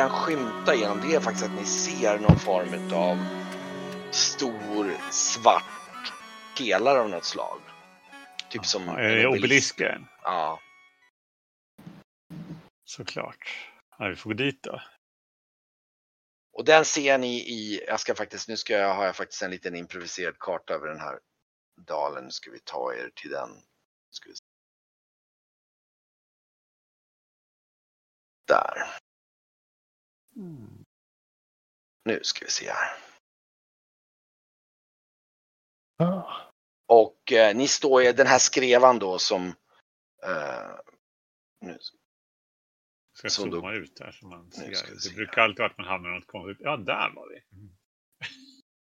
kan skymta genom det är faktiskt att ni ser någon form av stor svart pelare av något slag. Typ som Ja, är det obelisken? Ja. Såklart. Ja, vi får gå dit då. Och den ser ni i, jag ska faktiskt, nu ska jag, har jag faktiskt en liten improviserad karta över den här dalen. Nu ska vi ta er till den. Ska Där. Nu ska vi se här. Och eh, ni står i den här skrevan då som eh, nu, Ska jag Så då- zooma ut här så man ser. Det se brukar alltid vara att man hamnar något konstigt. Ja, där var vi.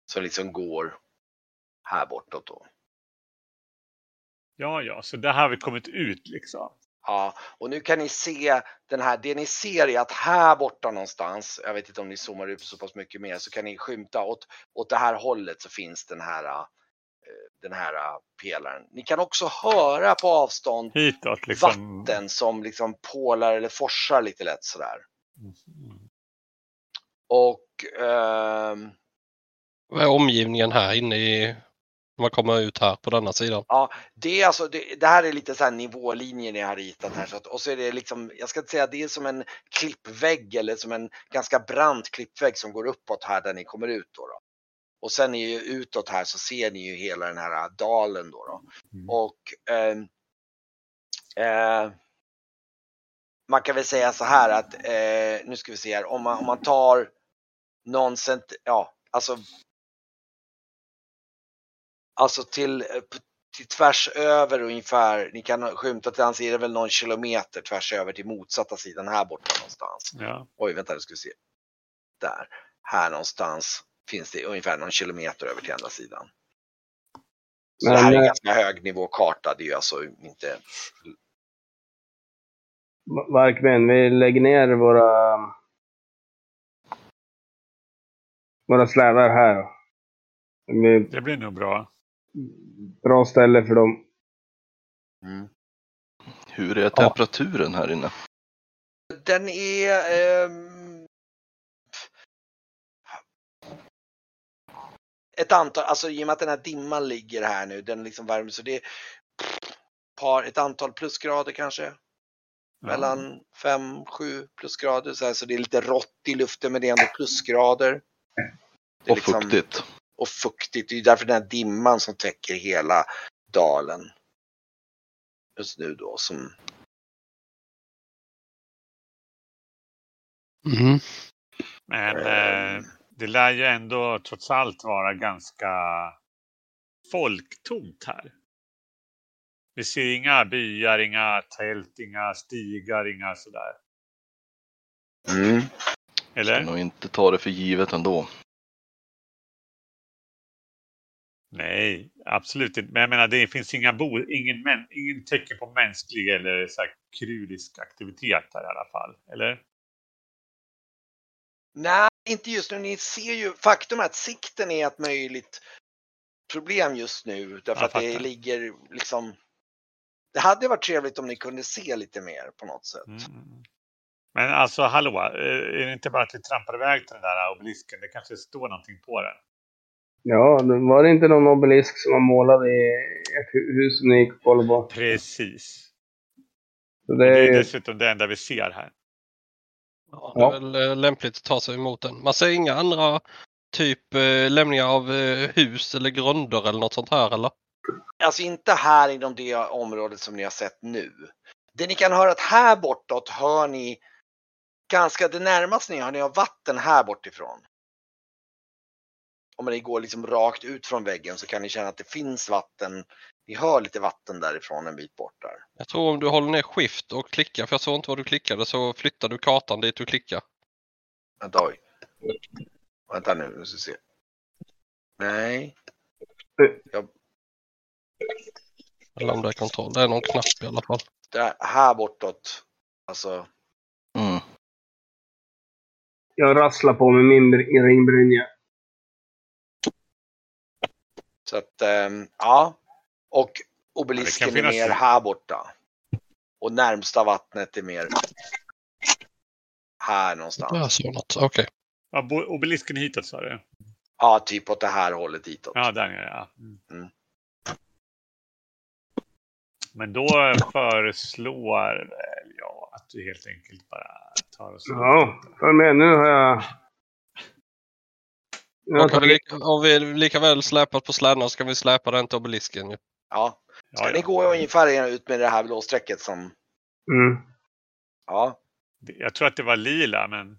som liksom går här bortåt då. Ja, ja, så där har vi kommit ut liksom. Ja, och nu kan ni se den här, det ni ser är att här borta någonstans, jag vet inte om ni zoomar ut så pass mycket mer, så kan ni skymta åt, åt det här hållet så finns den här, eh, den här eh, pelaren. Ni kan också höra på avstånd Hitåt liksom. vatten som liksom pålar eller forsar lite lätt sådär. Mm. Och ehm, Vad är omgivningen här inne i... Man kommer ut här på denna sidan. Ja, det är alltså, det, det här är lite så här nivålinjer ni har ritat här. Så att, och så är det liksom, jag ska inte säga det är som en klippvägg eller som en ganska brant klippvägg som går uppåt här där ni kommer ut då. då. Och sen är ju utåt här så ser ni ju hela den här dalen då. då. Mm. Och ehm, eh, man kan väl säga så här att, eh, nu ska vi se här, om man, om man tar någon cent, ja, alltså Alltså till, eh, till tvärs över ungefär, ni kan skymta till hans är det väl någon kilometer tvärs över till motsatta sidan här borta någonstans. Ja. Oj, vänta, nu ska vi se. Där, här någonstans finns det ungefär någon kilometer över till andra sidan. Så det här är Men, en eh, ganska hög nivå karta, det är ju alltså inte Varkmen, vi lägger ner våra... Våra slävar här. Det är Det blir nog bra. Bra ställe för dem. Mm. Hur är temperaturen här inne? Den är... ehm, ett antal, alltså i och med att den här dimman ligger här nu, den liksom värmer så det är par, ett antal plusgrader kanske. Ja. Mellan 5-7 plusgrader så, här, så det är lite rått i luften men det är ändå plusgrader. Det är Och liksom- fuktigt. Och fuktigt, det är därför den här dimman som täcker hela dalen. Just nu då som Mhm. Men Eh. eh, det lär ju ändå trots allt vara ganska folktomt här. Vi ser inga byar, inga tält, inga stigar, inga sådär. mm. Eller? Jag nog inte ta det för givet ändå. Nej, absolut inte. Men jag menar, det finns inga bo, ingen, män, ingen tecken på mänsklig eller så här, krydisk aktivitet här i alla fall. Eller? Nej, inte just nu. Ni ser ju, faktum är att sikten är ett möjligt problem just nu. Därför Jag att det fattar. ligger liksom... Det hade varit trevligt om ni kunde se lite mer på något sätt. Mm. Men alltså, hallå, eh, är det inte bara att vi trampar iväg till den där obelisken? Det kanske står någonting på den. Ja, det- var det inte någon obelisk som var målad i ett hu- hus ni gick på? Precis. Så det det är är ju... dessutom det enda vi ser här. Ja, det är väl eh, lämpligt att ta sig emot den. Man ser inga andra typ eh, lämningar av eh, hus eller grunder eller något sånt här eller? Alltså inte här inom det området som ni har sett nu. Det ni kan höra att här bortåt hör ni ganska, det närmaste ni hör ni har vatten här bortifrån. Om ni går liksom rakt ut från väggen så kan ni känna att det finns vatten. Ni hör lite vatten därifrån en bit bort där. Jag tror om du håller ner skift och klickar, för jag såg inte vad du klickade, så flyttar du kartan dit du klickar. Vänta, oj. Vänta nu, nu ska vi se. Nej. Eller om det är kontroll. Det är någon knapp i alla fall. Där, här bortåt. Alltså, Mm. Jag rasslar på med min br- ringbrynja. Så att, ehm, ja. Och Ja, obelisken kan är finnas- mer här borta. Och närmsta vattnet är mer Här någonstans. Jag såg något. Okej. Ja, obelisken hitåt sa du? Ja, typ åt det här hållet ditåt. Ja, där nere ja. Mm. Mm. Men då föreslår jag att du helt enkelt bara tar och slår. Ja, för med nu har jag... Och har vi, lika, har vi lika väl släpat på sladden så kan vi släpa den till obelisken. Ja. Ja, Ska ja. ni gå ungefär ut med det här blå strecket som... Mm. Ja. Jag tror att det var lila, men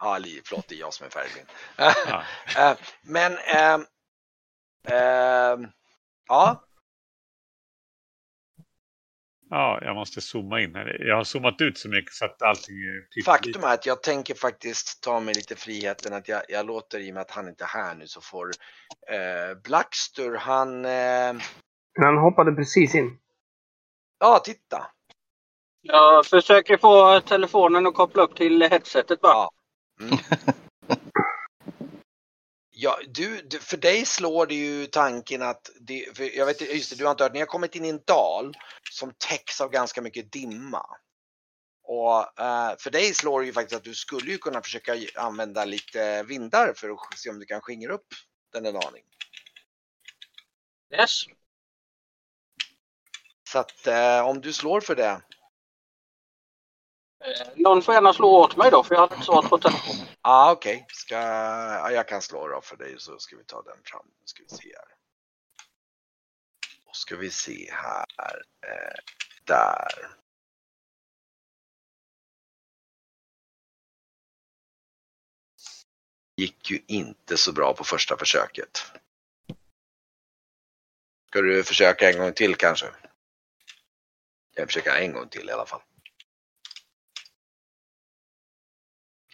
Ja, li- förlåt, det är jag som är färgblind. ja. Eh, Men... ehm, ehm, ja, ja, jag måste zooma in här. Jag har zoomat ut så mycket så att allting är pyttelite. faktum är att jag tänker faktiskt ta mig lite friheten att jag, jag låter, i och med att han inte är här nu, så får eh, Blackster, han... Eh, Han hoppade precis in. ja, titta. Jag försöker få telefonen att koppla upp till headsetet bara. Ja. Mm. Ja, du, du, för dig slår det ju tanken att, det, jag vet just det, du har inte hört, ni har kommit in i en dal som täcks av ganska mycket dimma. Och eh, för dig slår det ju faktiskt att du skulle ju kunna försöka använda lite vindar för att se om du kan skingra upp den en aning. Yes. Så att eh, om du slår för det. Eh, Någon får gärna slå åt mig då för jag har inte svårt på telefonen. Ja, ah, okej. Ska, ja, jag kan slå då för dig så ska vi ta den fram. Ska vi se här. Då ska vi se här. Eh, där. Gick ju inte så bra på första försöket. Ska du försöka en gång till kanske? Jag försöker en gång till i alla fall.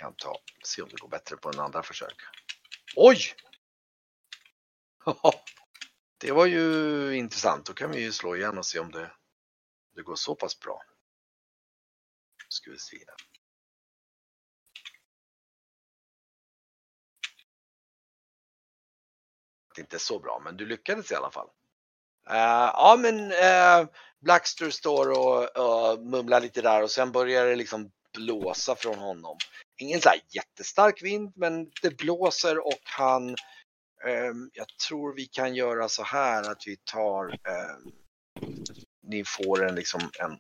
Kan ta, se om det går bättre på en andra försök. Oj! Det var ju intressant. Då kan vi ju slå igen och se om det, det går så pass bra. Nu ska vi se. Det är inte så bra, men du lyckades i alla fall. Uh, ja, men uh, Blackster står och och mumlar lite där och sen börjar det liksom blåsa från honom. Ingen så här jättestark vind, men det blåser och han eh, jag tror vi kan göra så här att vi tar eh, ni får en liksom en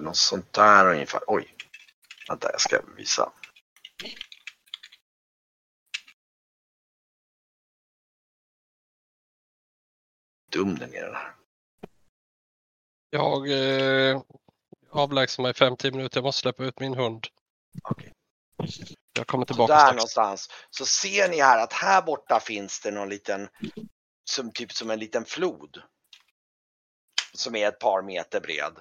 något sånt där ungefär. Oj, vänta jag ska visa. Dum den är den här. Jag eh, avlägsnar mig 5-10 minuter. Jag måste släppa ut min hund. Okej. Jag kommer Så tillbaka där strax. någonstans så ser ni här att här borta finns det någon liten, som typ som en liten flod. Som är ett par meter bred.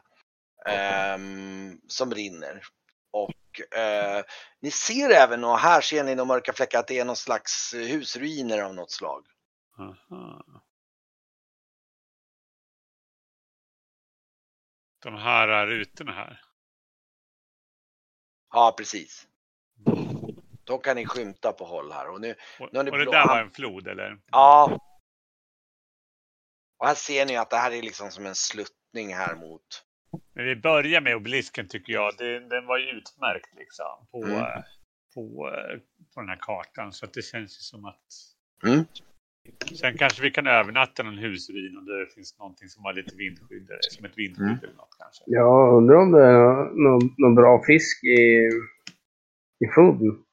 ehm, som rinner. Och eh, ni ser även, och här ser ni några mörka fläckar, att det är någon slags husruiner av något slag. Aha. De här rutorna här. Ja, precis. De kan ni skymta på håll här. Och nu, Och, Nu och det blå- där var en flod eller? ja. Och här ser ni att det här är liksom som en sluttning här mot Men vi börjar med obelisken tycker jag. Den, den var ju utmärkt liksom på, Mm. på, eh, på den här kartan. Så att det känns ju som att... Mm. Sen kanske vi kan övernatta någon husruin om det finns någonting som har lite vindskydd. Som ett vindskydd Mm. eller något kanske. Jag undrar om det är någon, någon bra fisk i, i floden.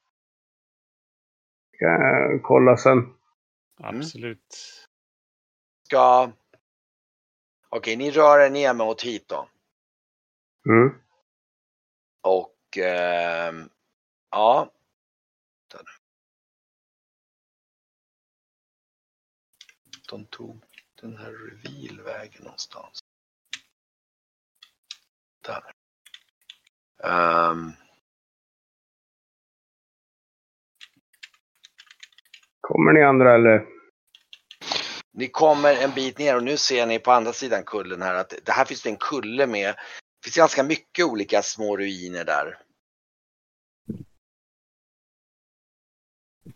Ska jag kolla sen. Absolut. ska... Okej, ni rör er ner mot hit då. Mm. Och ehm, ja. De tog den här reveal-vägen någonstans. Där. Ehm, Kommer ni andra eller? Ni kommer en bit ner och nu ser ni på andra sidan kullen här att det här finns det en kulle med. Det finns ganska mycket olika små ruiner där.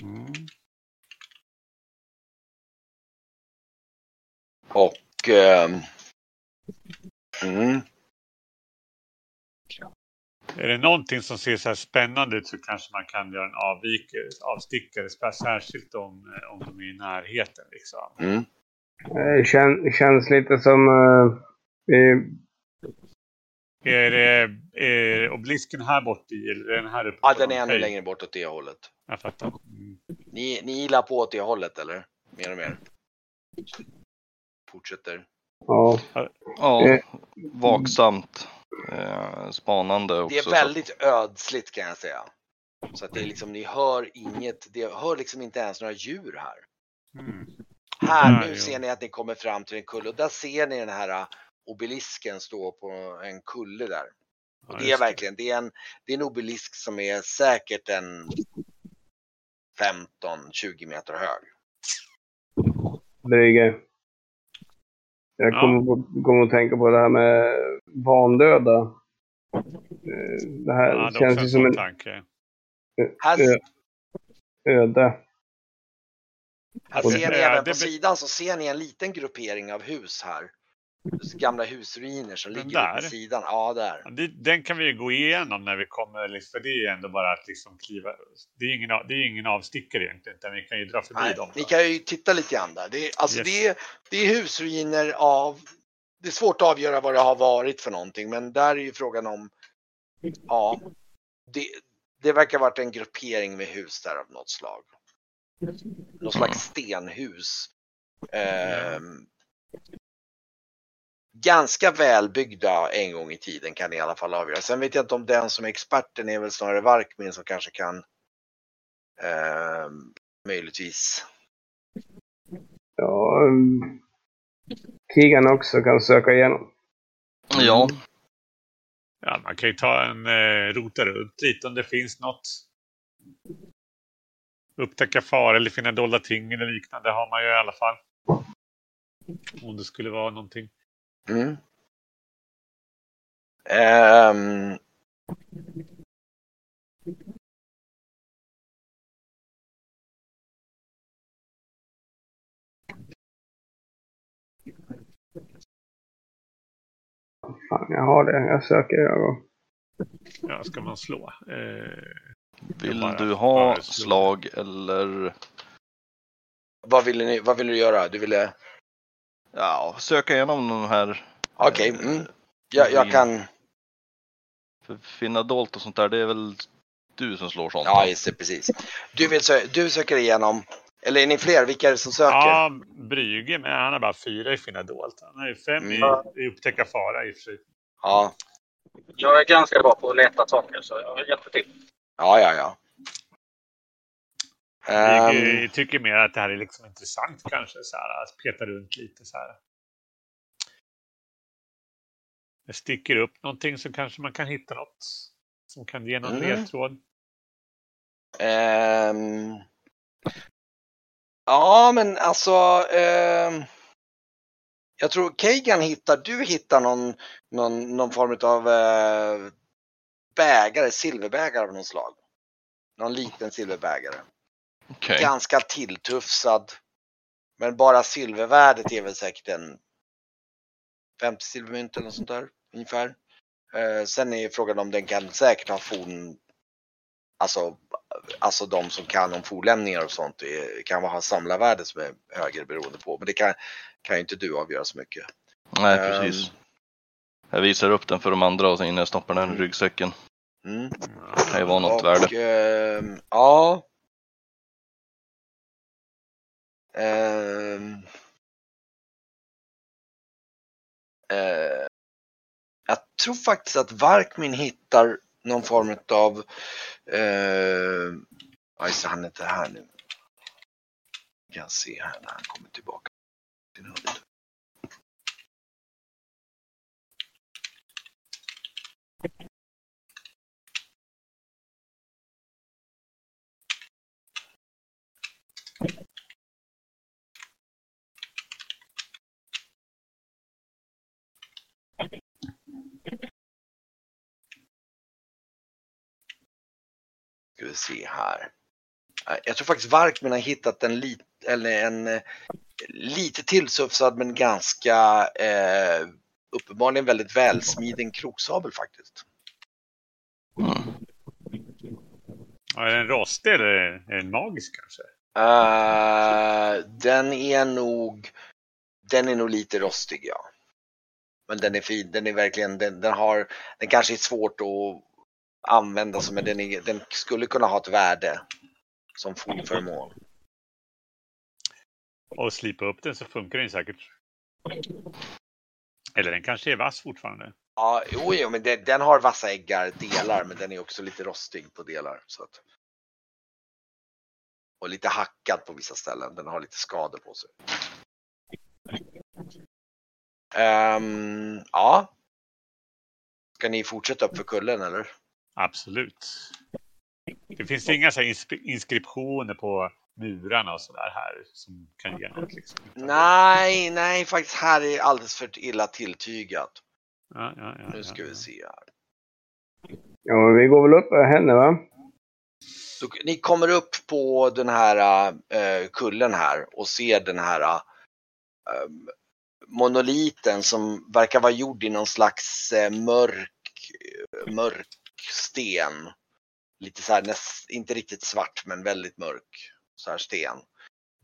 Mm. Och ehm, Mm. Är det någonting som ser så här spännande ut så kanske man kan göra en avvikare, avstickare, särskilt om, eh, om de är i närheten. Liksom. Mm. Det kän, känns lite som... Uh, vi, Är, det, är obelisken här borta i eller är den här uppe? Ja, den är ännu längre bort åt det hållet. Jag fattar. Mm. Ni, ni gillar på åt det hållet eller? Mer och mer. Fortsätter. ja. Ja, Eh. vaksamt. Eh, spanande också. Det är så- väldigt ödsligt kan jag säga. Så att det är liksom, ni hör inget, det hör liksom inte ens några djur här. Mm. Här, nu ser ni att ni kommer fram till en kulle och där ser ni den här äh, obelisken stå på en kulle där. Ja, Och det är verkligen, det är en, det är en obelisk som är säkert en 15-20 meter hög. Brygge. Jag Ja. kommer, på- kommer att tänka på det här med vandöda. Eh, Det här Ja, det är känns ju som en tanke. Ö- öde. här ser ni även på sidan så ser ni en liten gruppering av hus här. Gamla husruiner som Den ligger där? vid sidan. Ja, där. Den kan vi ju gå igenom när vi kommer, liksom, för det är ju ändå bara att liksom kliva. Det är ingen, det är ingen avstickare egentligen, utan vi kan ju dra förbi Nej, dem. ni då. kan ju titta lite grann där. Det är, alltså Yes. det, är, det är husruiner av... Det är svårt att avgöra vad det har varit för någonting, men där är ju frågan om... Ja, det, det verkar ha varit en gruppering med hus där av något slag. Något slags stenhus. Ehm, ganska välbyggda en gång i tiden kan ni i alla fall avgöra. Sen vet jag inte om den som är experten är väl snarare Varkmin som kanske kan ehm, möjligtvis Ja, um, Kigan också kan söka igenom. Ja, Ja, man kan ju ta en eh, rota runt lite om det finns något. Upptäcka faror eller finna dolda ting eller liknande har man ju i alla fall. Om det skulle vara någonting. Mm. Ehm. Fan, jag har det. Jag söker. Jag. Ja, ska man slå? Eh, vill bara- du ha slag eller vad, ville ni, vad ville du göra? Du ville... ja, söka igenom de här. Okej, eh, mm. jag, jag kan... För finna dolt och sånt där, det är väl du som slår sånt? Ja, just det, precis. Du, vill sö- du söker igenom... Eller är ni fler? Vilka är det som söker? ja, Brüge, men han har bara fyra i finna dolt. Han har ju fem i, Mm. i upptäcka fara i och för sig. Ja, Jag är ganska bra på att leta saker så jag hjälper till. ja, ja. ja. Ehm, tycker mer att det här är liksom intressant kanske. Så här, att peta runt lite så här. Det sticker upp någonting så kanske man kan hitta något som kan ge någon Mm. ledtråd. ehm, ja, men alltså... ehm, jag tror Kagan hittar... Du hittar någon, någon, någon form av eh, bägare, silverbägare av något slag. Någon liten silverbägare. Okej. Ganska tilltufsad. Men bara silvervärdet är väl säkert en 50 silvermynt eller något sånt där ungefär. Eh, sen är frågan om den kan säkert ha forn, alltså, alltså de som kan om fornlämningar och sånt är, kan ha samlarvärde som är högre beroende på. Men det kan, kan ju inte du avgöra så mycket. Nej, Ehm, precis. Jag visar upp den för de andra och sen innan jag stoppar den i ryggsäcken. Mm. Det kan ju vara något och, värde. ehm, ja. Uh, jag tror faktiskt att Varkmin hittar någon form av... Eh, uh, ja, han är inte här nu. Vi kan se här när han kommer tillbaka. Ska vi se här. Eh, Jag tror faktiskt Varkmin har hittat en, lit, eller en eh, lite tillsufsad men ganska eh, uppenbarligen väldigt välsmiden kroksabel faktiskt. Mm. Ja, är den rostig eller är den magisk kanske? Eh, den är nog, den är nog lite rostig ja. Men den är fin, den är verkligen, den, den har, den kanske är svårt att använda sig men den, är, den skulle kunna ha ett värde som fornföremål. Och slipa upp den så funkar den säkert. Eller den kanske är vass fortfarande. Ja, jo, jo men den, den har vassa äggar, delar, men den är också lite rostig på delar. Så att... Och lite hackad på vissa ställen. Den har lite skador på sig. Ehm, ja. Ska ni fortsätta upp för kullen eller? Absolut. Det finns inga så inskriptioner på murarna och sådär här som kan ge något. Liksom. Nej, nej, faktiskt här är alldeles för illa tilltygat. Ja, ja, ja, Nu ska ja, vi se här. Ja, men vi går väl upp med henne va? Så, ni kommer upp på den här äh, kullen här och ser den här äh, monoliten som verkar vara gjord i någon slags äh, mörk, mörk sten. Lite så här, näst, inte riktigt svart men väldigt mörk så här sten.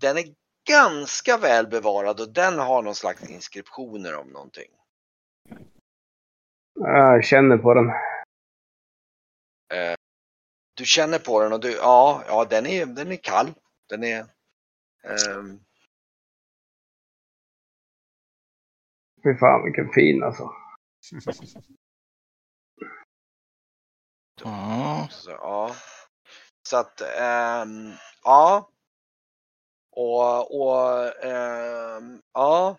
Den är ganska väl bevarad och den har någon slags inskriptioner om någonting. Jag känner på den. Du känner på den och du, ja, ja den är, den är kall. Den är ehm, Fy fan vilken fin alltså. Ja. Så, ja. Så att, ehm, ja. Och, och ehm, ja.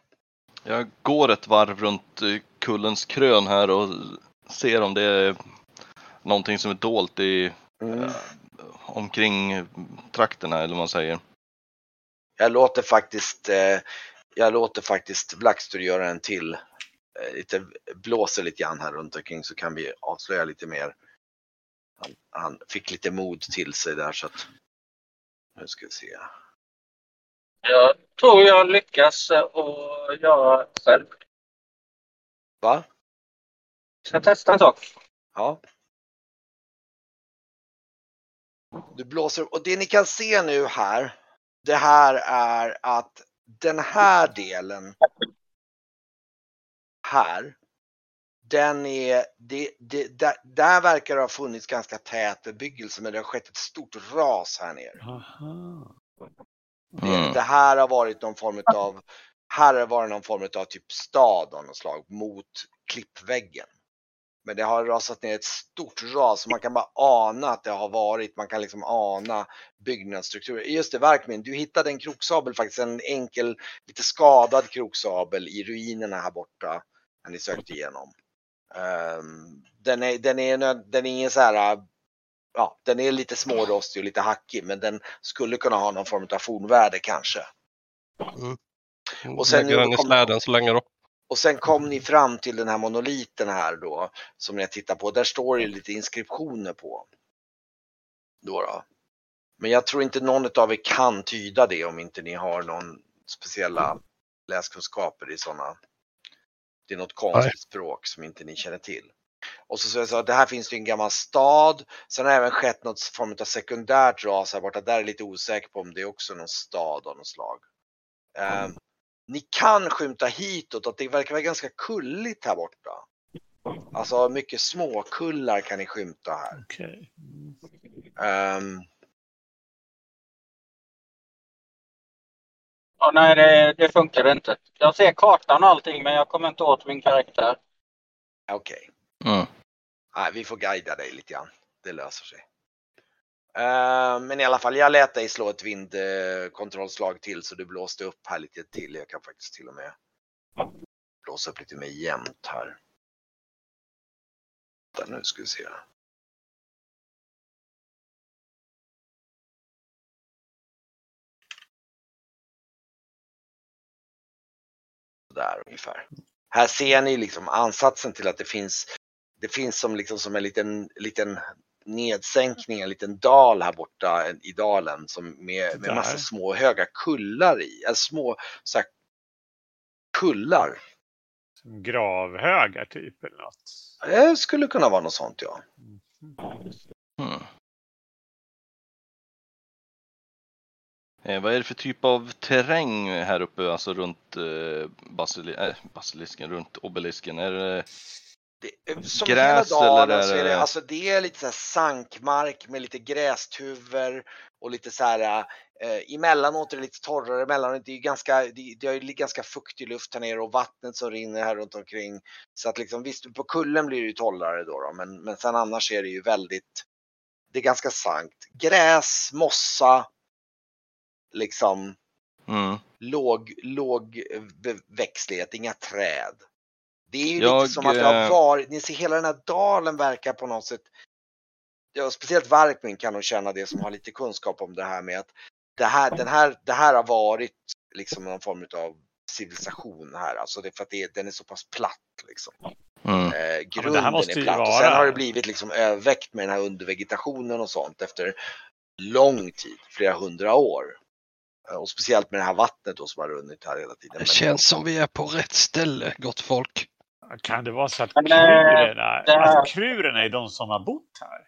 Jag går ett varv runt eh, kullens krön här och ser om det är någonting som är dolt i Mm. eh, omkring trakterna eller vad man säger. Jag låter faktiskt, eh, jag låter faktiskt Blackster göra en till. Eh, lite, blåser lite grann här runt omkring så kan vi avslöja lite mer. Han, han fick lite mod till sig där så att. Nu ska vi se. Jag tror jag lyckas att göra själv. Va? Ska testa en sak. Ja. Du blåser och det ni kan se nu här. Det här är att den här delen. Här. Den är, det, det, där, där verkar det ha funnits ganska tät bebyggelse men det har skett ett stort ras här nere. Aha. Det, Mm. det här har varit någon form av, här har det varit någon form av typ stad av något slag mot klippväggen. Men det har rasat ner ett stort ras så man kan bara ana att det har varit, man kan liksom ana byggnadsstrukturer. Just det, Verkmin, du hittade en kroksabel faktiskt, en enkel, lite skadad kroksabel i ruinerna här borta när ni sökte igenom. Ehm, den, är, den, är, den är ingen så här, ja, den är lite smårostig och lite hackig men den skulle kunna ha någon form av fornvärde kanske. Och sen Lägger den i släden så länge då. Och sen kom ni fram till den här monoliten här då som ni tittar på. Där står det lite inskriptioner på. Då då. Men jag tror inte någon av er kan tyda det om inte ni har någon speciella läskunskaper i sådana. Det är något konstigt språk som inte ni känner till. Och så, så jag sa, det här finns det en gammal stad. Sen har det även skett något form av sekundärt ras här borta. Där är jag lite osäker på om det är också någon stad av något slag. Ehm, ni kan skymta hitåt att det verkar vara ganska kulligt här borta. Alltså mycket småkullar kan ni skymta här. Okej. Ehm, Ja, nej, det, det funkar inte. Jag ser kartan och allting men jag kommer inte åt min karaktär. Okej, Mm. Nej, vi får guida dig lite grann. Det löser sig. Ehm, men i alla fall, jag lät dig slå ett vindkontrollslag till så du blåste upp här lite till. Jag kan faktiskt till och med blåsa upp lite mer jämnt här. Nu ska vi se. Där ungefär. Här ser ni liksom ansatsen till att det finns, det finns som liksom som en liten, liten nedsänkning, en liten dal här borta i dalen som med, med massa små höga kullar i, alltså små så här, kullar. Som gravhögar typ eller något. Det skulle kunna vara något sånt ja. Hmm. Eh, vad är det för typ av terräng här uppe, alltså runt eh, basili äh, basilisken, runt obelisken? Är det Det, som Gräs hela är så är det, alltså det är lite så här sankmark med lite grästuvor och lite så här eh, emellanåt är det lite torrare, emellanåt det är ju ganska, det, det är ganska fuktig luft här nere och vattnet som rinner här runt omkring. Så att liksom visst, på kullen blir det ju torrare då, då men, men sen annars är det ju väldigt, det är ganska sankt. Gräs, mossa, liksom mm. låg, låg eh, växtlighet, inga träd. Det är ju Jag, lite som att det har eh, varit, ni ser hela den här dalen verkar på något sätt, ja, speciellt Varkmin kan nog känna det som har lite kunskap om det här med att det här, den här, det här har varit liksom någon form av civilisation här, alltså det är för att det, den är så pass platt liksom. Mm. Eh, grunden måste är platt och vara- sen har det blivit liksom överväxt med den här undervegetationen och sånt efter lång tid, flera hundra år. Eh, Och speciellt med det här vattnet då som har runnit här hela tiden. Det Men- känns som vi är på rätt ställe, gott folk. Kan det vara så att Men, eh, krurerna, alltså, krurerna är de som har bott här?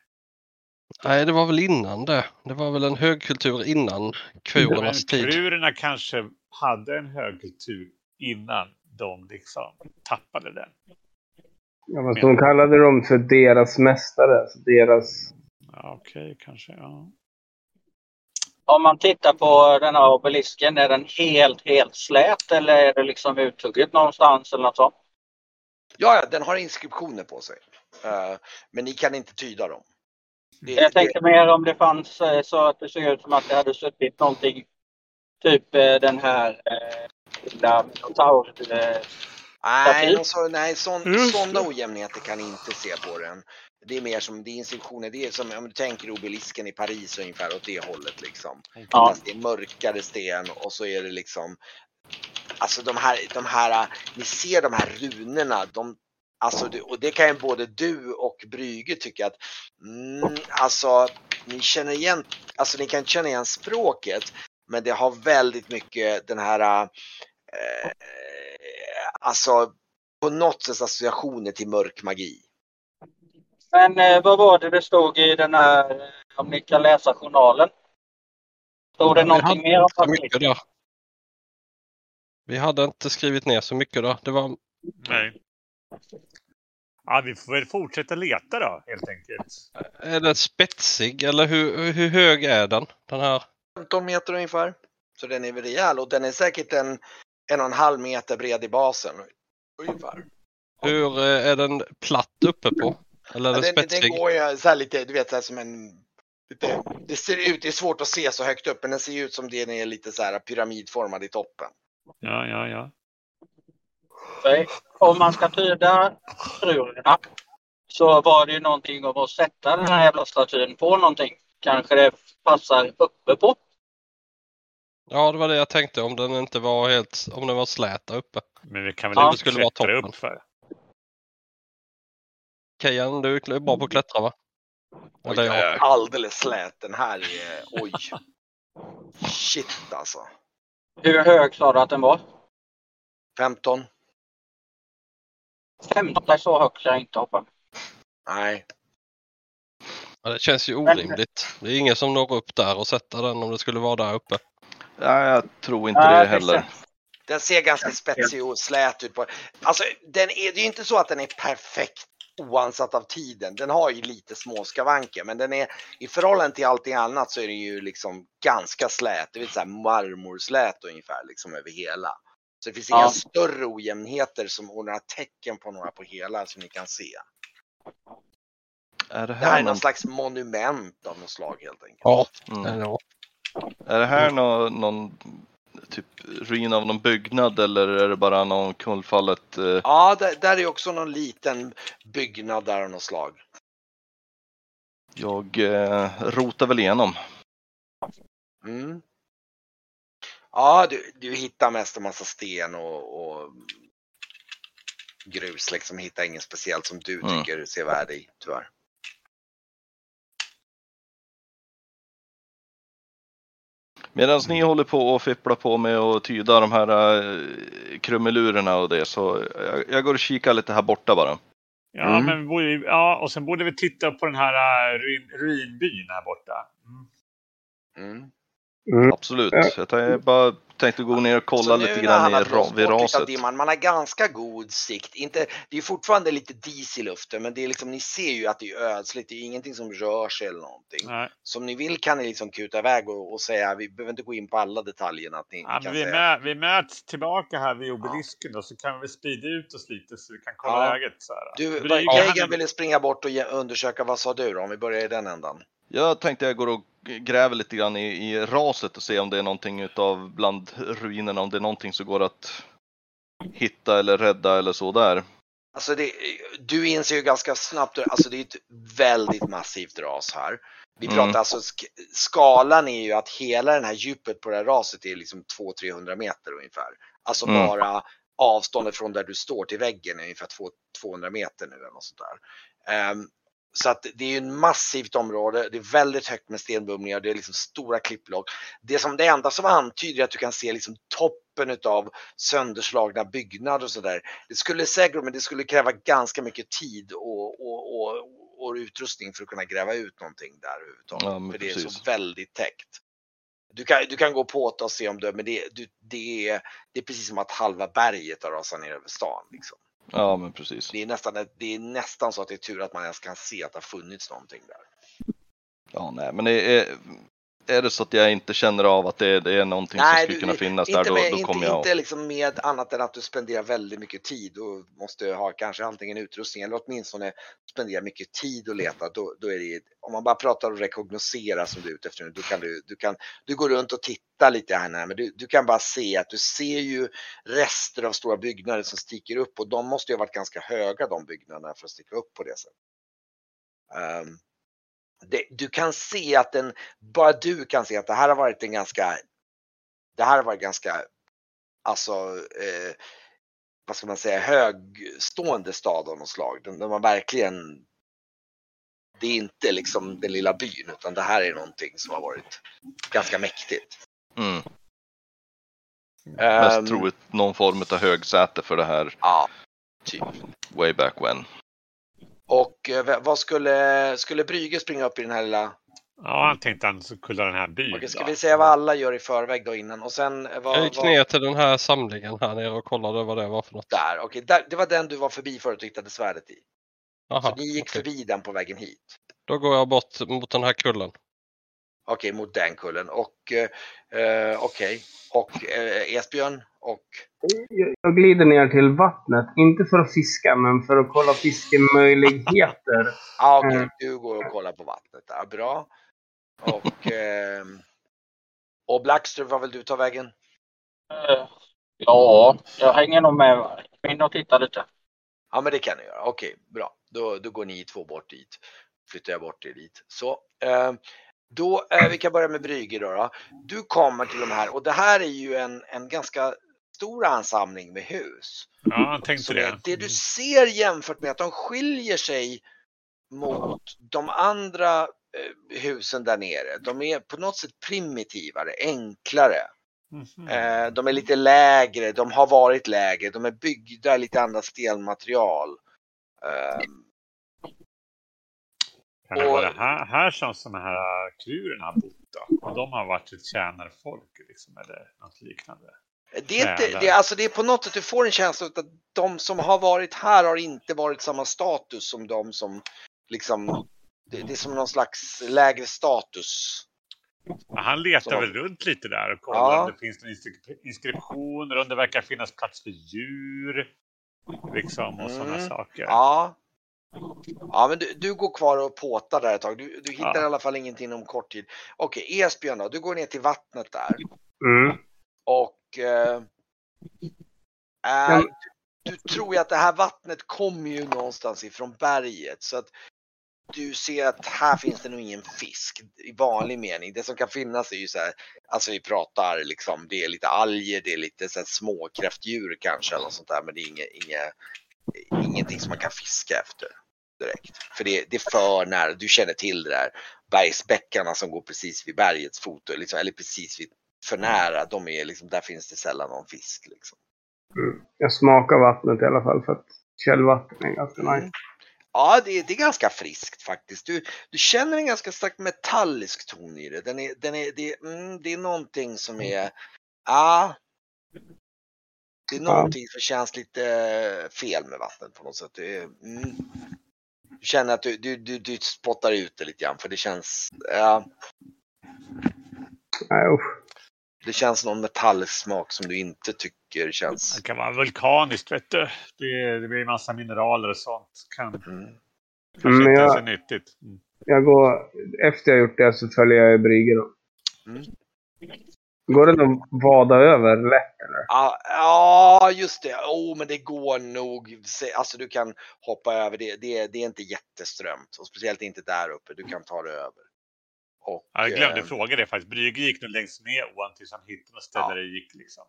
Nej, det var väl innan det. Det var väl en högkultur innan Men kvorernas tid. krurerna kanske hade en högkultur innan de liksom tappade den. Ja, fast de kallade dem för deras mästare. Alltså deras... Ja, Okej, kanske. Ja. Om man tittar på den här obelisken, är den helt, helt slät eller är det liksom uthugget någonstans eller något sånt? Ja, den har inskriptioner på sig. Eh, men ni kan inte tyda dem. Det, Jag tänkte mer om det fanns eh, så att det såg ut som att det hade suttit någonting, typ eh, den här eh, lilla minotaur. Eh, nej, Okej. någon så, nej sån, det. sådana ojämnheter kan ni inte se på den. Det är mer som, det är inskriptioner, det är som om du tänker obelisken i Paris ungefär åt det hållet liksom. Ja. Fast det är mörkare sten och så är det liksom Alltså de här, de här, ni ser de här runorna, de, alltså, och det kan ju både du och Brygge tycka att, mm, alltså ni känner igen, alltså ni kan känna igen språket, men det har väldigt mycket den här, eh, alltså på något sätt associationer till mörk magi. Men eh, vad var det det stod i den här, eh, om ni kan läsa journalen? Stod det någonting mer om mycket där. Vi hade inte skrivit ner så mycket där. Det var Nej. Ja, vi får väl fortsätta leta då, helt enkelt. Är den spetsig eller hur, hur hög är den? Den här? 15 meter ungefär. Så den är väl rejäl och den är säkert en, en och en halv meter bred i basen. Ungefär. Hur eh, är den platt uppe på? Eller är Ja, den den, går ju så här lite, du vet så här som en... Lite, det ser ut, det är svårt att se så högt upp, men den ser ut som den är lite så här pyramidformad i toppen. Ja, ja, ja. Om man ska tyda krurerna så var det ju någonting om att sätta den här jävla statyn på någonting. Kanske det passar uppe på. Ja, det var det jag tänkte. Om den inte var helt, om den var slät där uppe. Men vi kan väl Ja, inte det skulle vara toppen. upp för. Kejan, du är bra på att klättra va? Oj, Eller jag ja. är alldeles slät. Den här är, oj. Shit alltså. Hur hög sa du att den var? 15? 15 är så högt så jag inte hoppar. Nej. ja, det känns ju orimligt. Det är ingen som når upp där och sätter den om det skulle vara där uppe. Ja, jag tror inte Nej, det det heller. känns- Den ser ganska spetsig och slät ut. På. Alltså, den är, det är ju inte så att den är perfekt oansatt av tiden. Den har ju lite små skavanker, men den är i förhållande till allting annat så är den ju liksom ganska slät. Det vill säga marmorslät ungefär liksom över hela. Så det finns Ja. inga större ojämnheter som, och några tecken på några på hela som ni kan se. Är det Det här här, är någon någon, slags monument av något slag helt enkelt. Ja, mm. är det här någon, någon typ ruin av någon byggnad eller är det bara någon kullfallet? Eh, Ja, där, där är också någon liten byggnad där av något slag. jag eh, rotar väl igenom. Mm. Ja, du, du hittar mest en massa sten och, och grus liksom. Hittar inget speciellt som du Mm. tycker ser värde i, tyvärr. Medan ni håller på och fipplar på med att tyda de här uh, krumelurerna och det så jag, jag går och kikar lite här borta bara. Ja, Mm. men borde, ja, och sen borde vi titta på den här äh, ruin, ruinbyn här borta. Mm. Mm. Mm. Absolut. Ja. Jag tar- bara tänkte gå ner och kolla Så lite grann i, vid raset. dimman, man har ganska god sikt. Inte, det är fortfarande lite dis i luften men det är liksom, ni ser ju att det är ödsligt, det är ingenting som rör sig eller någonting. Nej. Så om ni vill kan ni liksom kuta iväg och, och säga, vi behöver inte gå in på alla detaljerna. Att ni, Ja, kan vi, säga, mö, vi möts tillbaka här vid obelisken då, så kan vi sprida ut oss lite så vi kan kolla Ja. läget. Så här. du, är- ville springa bort och ge, undersöka, vad sa du då? Om vi börjar i den ändan. Jag tänkte jag går och gräver lite grann i, i raset och se om det är någonting utav bland ruinerna, om det är någonting som går att hitta eller rädda eller så där. Alltså det, du inser ju ganska snabbt, alltså det är ett väldigt massivt ras här. Vi Mm. pratar alltså, sk- skalan är ju att hela den här djupet på det här raset är liksom 200-300 meter ungefär. Alltså Mm. bara avståndet från där du står till väggen är ungefär två- 200 meter nu eller något sånt där. Ehm, så att det är ju ett massivt område, det är väldigt högt med stenbumlingar, det är liksom stora klippblock. Det som det enda som antyder är att du kan se liksom toppen utav sönderslagna byggnader och sådär. Det skulle säkert, men det skulle kräva ganska mycket tid och, och, och, och utrustning för att kunna gräva ut någonting där överhuvudtaget. Ja, för det är så väldigt täckt. Du kan, du kan gå på det och se om du, men det, du, det, är, det är precis som att halva berget har rasat ner över stan. Liksom. Ja, men precis. Det, är nästan, ett- det är nästan så att det är tur att man ens kan se att det har funnits någonting där. Ja, nej, men det är, är det så att jag inte känner av att det, det är någonting som skulle du- kunna finnas där, då, med, då inte, kommer jag Inte liksom med annat än att du spenderar väldigt mycket tid och måste ha kanske antingen utrustning eller åtminstone spendera mycket tid och leta. Då, då är det, om man bara pratar och rekognosera som du är ute efter nu, då kan du, du, kan, du går runt och tittar lite här när, men du, du kan bara se att du ser ju rester av stora byggnader som sticker upp och de måste ju ha varit ganska höga de byggnaderna för att sticka upp på det sättet. Ehm, det, du kan se att den, bara du kan se att det här har varit en ganska, det här har varit ganska, alltså, eh, vad ska man säga, högstående stad av något slag. Den, den var verkligen, det är inte liksom den lilla byn utan det här är någonting som har varit ganska mäktigt. Mm. Mest troligt någon form av högsäte för det här Ja, typ. way back when. Och eh, vad skulle, skulle Brygge springa upp i den här lilla, Ja, han tänkte han skulle den här byn. okej ska då. vi säga vad alla gör i förväg då innan och sen eh, vad, Jag gick vad, ner till den här samlingen här nere och kollade vad det var för något. där, okej, där, det var den du var förbi förut och hittade svärdet i. Aha, Så ni gick okej. förbi den på vägen hit. Då går jag bort mot den här kullen. Okej, mot den kullen. Och eh, eh, okej. Och eh, Esbjörn och Jag, glider ner till vattnet, inte för att fiska, men för att kolla fiskemöjligheter. ah, okej, Mm. du går och kollar på vattnet där. Bra. Och, eh, och Blackström, vad vill du ta vägen? Eh, Ja, jag hänger nog med. In och titta lite. Ja, men det kan ni göra. Okej, bra. Då, då går ni två bort dit. Flyttar jag bort er dit. Så. Eh, då, eh, vi kan börja med Brygge då, då. Du kommer till de här och det här är ju en, en ganska stor ansamling med hus. Ja, han tänkte Så det. det du ser jämfört med att de skiljer sig mot de andra eh, husen där nere. De är på något sätt primitivare, enklare. Mhm. Eh, de är lite lägre, de har varit lägre, de är byggda i lite annat stenmaterial. Kan det och- vara här, här som sådana här kurerna har bott då? Och de har varit ett tjänarfolk liksom, eller något liknande. det, är inte, det, alltså det är på något sätt, du får en känsla av att de som har varit här har inte varit samma status som de som liksom, det, det är som någon slags lägre status. Han letar Så. väl runt lite där och kollar Ja. om det finns inskri- inskriptioner, om det verkar finnas plats för djur. Liksom och sådana Mm. saker. Ja. Ja, men du, du går kvar och påtar där ett tag. Du, du hittar Ja. i alla fall ingenting inom kort tid. Okej, Esbjörn då, du går ner till vattnet där. Mm. Och eh, eh, du, du tror ju att det här vattnet kommer ju någonstans ifrån berget. Så att du ser att här finns det nog ingen fisk i vanlig mening. Det som kan finnas är ju så här, alltså vi pratar liksom, det är lite alger, det är lite så här små kräftdjur kanske eller sånt där. Men det är inget, inget, ingenting som man kan fiska efter direkt. För det, det är för nära, du känner till det där bergsbäckarna som går precis vid bergets fot, liksom, eller precis vid för nära, de är liksom, där finns det sällan någon fisk. Liksom. Mm. Jag smakar vattnet i alla fall för att källvatten är ganska Mm. nice. Ja, det, det är ganska friskt faktiskt. Du, du känner en ganska stark metallisk ton i det. Den är, den är, det, mm, det är någonting som är, ja. Det är Ja. någonting som känns lite eh, fel med vattnet på något sätt. Det är, mm, du känner att du, du, du, du spottar ut det lite grann för det känns, ja, Nej, usch. det känns någon metallisk smak som du inte tycker känns. Det kan vara vulkaniskt, vet du. Det, det blir massa mineraler och sånt. Kan Mm. kanske Mm, inte jag- ens är nyttigt. Mm. Jag går, efter jag gjort det så följer jag i Brygge då. Mm. Går det att vada över lätt eller? Ja, ja, just det. Oh, men det går nog. Alltså du kan hoppa över det. Det, det är inte jätteströmt och speciellt inte där uppe. Du kan ta det över. Och, Ja, Jag glömde eh, fråga det faktiskt. Brygge gick nog längst ner ån tills han hittade något ställe Ja. där det gick liksom.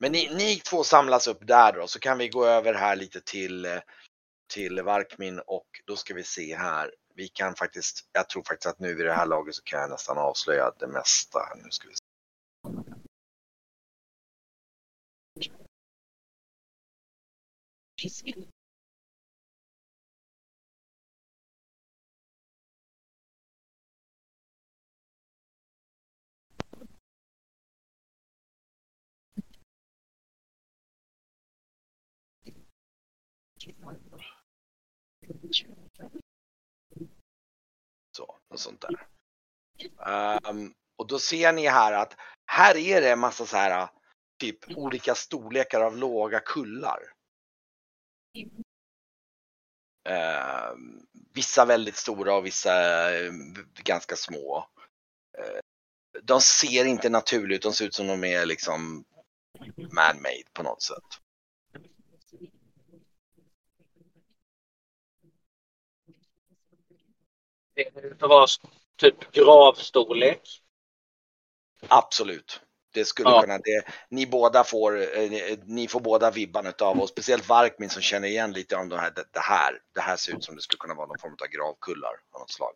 Men ni, ni två samlas upp där då, så kan vi gå över här lite till, till Varkmin och då ska vi se här. Vi kan faktiskt, jag tror faktiskt att nu vid det här laget så kan jag nästan avslöja det mesta. här. Nu ska vi se. Så, något sånt där. Um, och då ser ni här att här är det en massa så här typ olika storlekar av låga kullar. Ehm, vissa väldigt stora och vissa eh, ganska små. Eh, de ser inte naturligt ut, de ser ut som de är liksom man-made på något sätt. Det får vara typ gravstorlek. Absolut. Det skulle Ja. kunna, det, ni båda får, eh, ni- ni får båda vibban utav och speciellt Varkmin som känner igen lite om det här, det, det här. Det här ser ut som det skulle kunna vara någon form av gravkullar av något slag.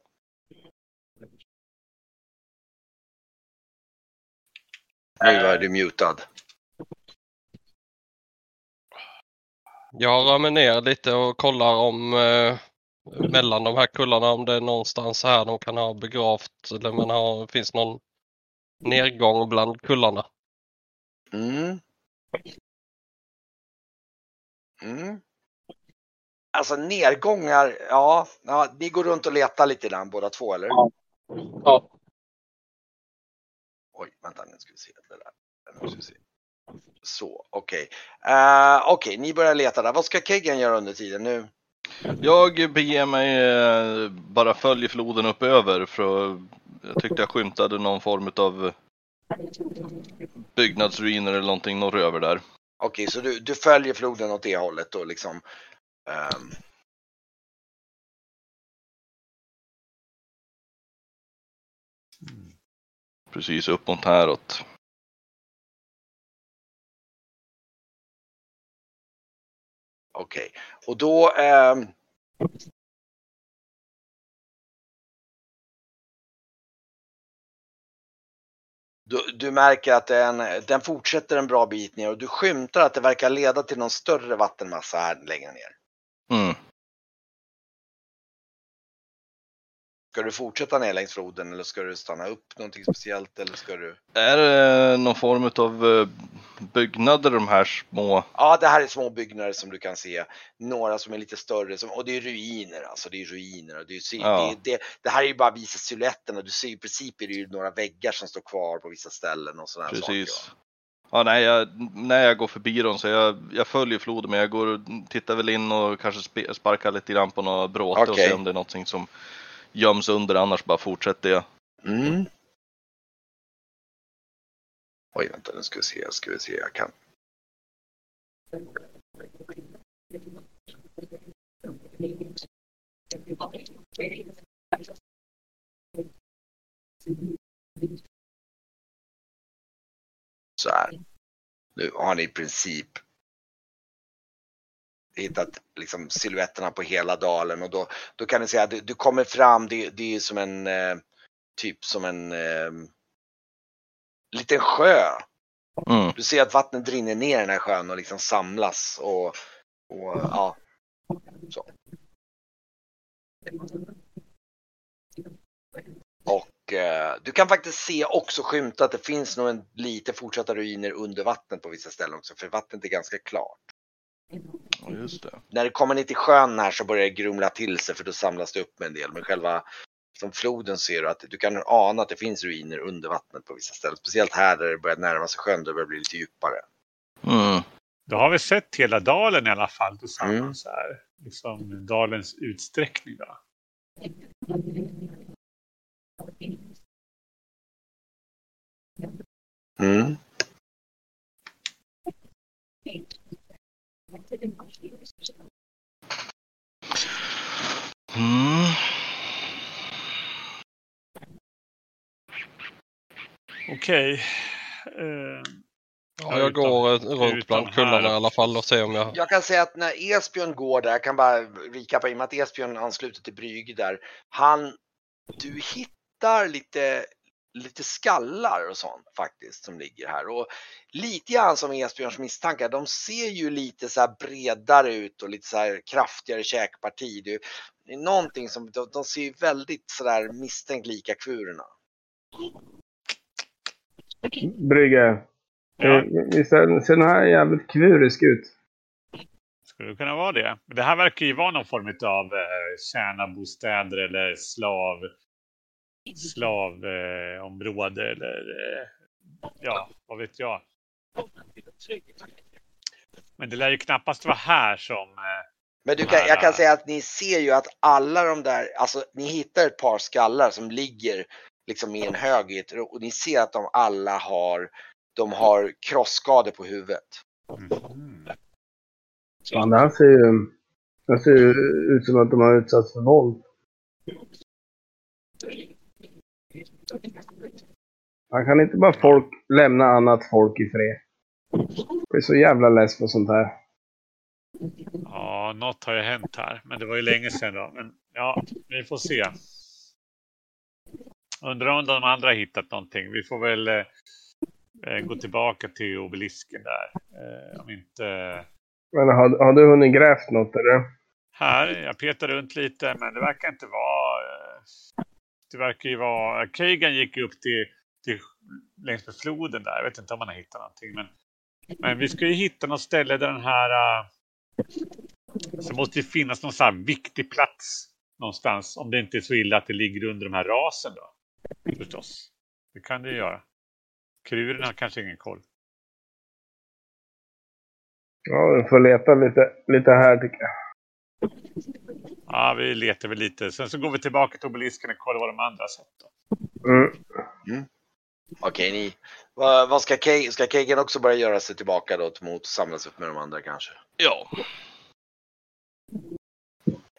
Nu var du mutad. Jag rör mig ner lite och kollar om eh, mellan de här kullarna om det är någonstans här de kan ha begravt eller man har, finns någon nedgång bland kullarna. Mm. Mm. Alltså nedgångar, ja, ja, ni går runt och letar lite grann båda två eller? Ja. Ja. Oj, vänta nu ska vi se. Det där. Nu ska vi se. Så, okej. Eh, okej, ni börjar leta där. Vad ska Keggen göra under tiden nu? Jag beger mig, eh, bara följer floden upp över för jag tyckte jag skymtade någon form av byggnadsruiner eller någonting norröver där. Okej, så du, du följer floden åt det hållet då liksom. ehm, Precis upp mot häråt. Okej, och då ehm, du, du märker att den, den fortsätter en bra bit ner och du skymtar att det verkar leda till någon större vattenmassa här längre ner. Mm. Ska du fortsätta ner längs floden eller ska du stanna upp någonting speciellt eller ska du? Är det någon form av byggnader de här små? Ja, det här är små byggnader som du kan se. Några som är lite större som, och det är ruiner alltså. Det är ruiner och det, är, Ja. det, det, det här är ju bara visa silhuetterna. Du ser i princip är det ju några väggar som står kvar på vissa ställen och sådana Precis. saker. Ja, nej, jag, när jag går förbi dem så jag, jag följer floden men jag går och tittar väl in och kanske sparkar lite grann på några bråte och Okej. ser om det är någonting som göms under annars bara fortsätter jag. Mm. Oj, vänta nu ska vi se, ska vi se, jag kan. Så här. Nu har ni i princip hittat liksom silhuetterna på hela dalen och då, då kan ni säga att du, du kommer fram, det, det är som en eh, typ som en eh, liten sjö. Mm. Du ser att vattnet rinner ner i den här sjön och liksom samlas och, och ja. Så. Och eh, du kan faktiskt se också skymta att det finns nog en, lite fortsatta ruiner under vattnet på vissa ställen också, för vattnet är ganska klart. Det. När det kommer ner till sjön här så börjar det grumla till sig för då samlas det upp med en del. Men själva som floden ser du att du kan ana att det finns ruiner under vattnet på vissa ställen. Speciellt här där det börjar närma sig sjön, där det börjar bli lite djupare. Mm. Då har vi sett hela dalen i alla fall tillsammans här. Liksom dalens utsträckning då. Mm. Mm. Okej. Eh, Ja, jag går eh, runt bland här kullarna i alla fall och ser om jag... Jag kan säga att när Esbjörn går där, jag kan bara recapa i och med att Esbjörn ansluter till Brygge där. Han, du hittar lite, lite skallar och sånt faktiskt som ligger här. Och lite grann som Esbjörns misstankar, de ser ju lite så här bredare ut och lite så här kraftigare käkparti. Det är någonting som, de, de ser ju väldigt så där misstänkt lika kvurorna. Brygge. Ja. Eh, Visst ser ser den här jävligt kvurisk ut? Skulle det kunna vara det? Det här verkar ju vara någon form av eh, tjänarbostäder eller slav slavområde eh, eller eh, ja, vad vet jag. Men det lär ju knappast vara här som eh, Men du kan, jag kan säga att ni ser ju att alla de där, alltså ni hittar ett par skallar som ligger liksom i en hög och ni ser att de alla har, de har krossskador på huvudet. mhm. Fan, det här ser ju... Det ser ju ut som att de har utsatts för våld. Man kan inte bara folk lämna annat folk i fred. Jag är så jävla less på sånt här. Ja, något har ju hänt här. Men det var ju länge sedan då. Men ja, vi får se. Undrar om de andra har hittat någonting. Vi får väl eh, eh, gå tillbaka till obelisken där. Eh, om inte Men har, har du hunnit grävt något eller? här. Jag petar runt lite, men det verkar inte vara... Eh, det verkar ju vara... Kagan gick ju upp till, till längs med floden där. Jag vet inte om man har hittat någonting. Men, men vi ska ju hitta något ställe där den här... Uh, så måste det finnas någon sån här viktig plats någonstans. Om det inte är så illa att det ligger under de här rasen då. Förstås. Det kan det ju göra. Kuren har kanske ingen koll. Ja, vi får leta lite, lite här tycker jag. Ja, vi letar väl lite. Sen så går vi tillbaka till obelisken och kollar vad de andra har sett. Då. Mm. Okej, ni, vad, vad ska Kagan, ska Kagan också börja göra sig tillbaka då mot samlas upp med de andra kanske? Ja.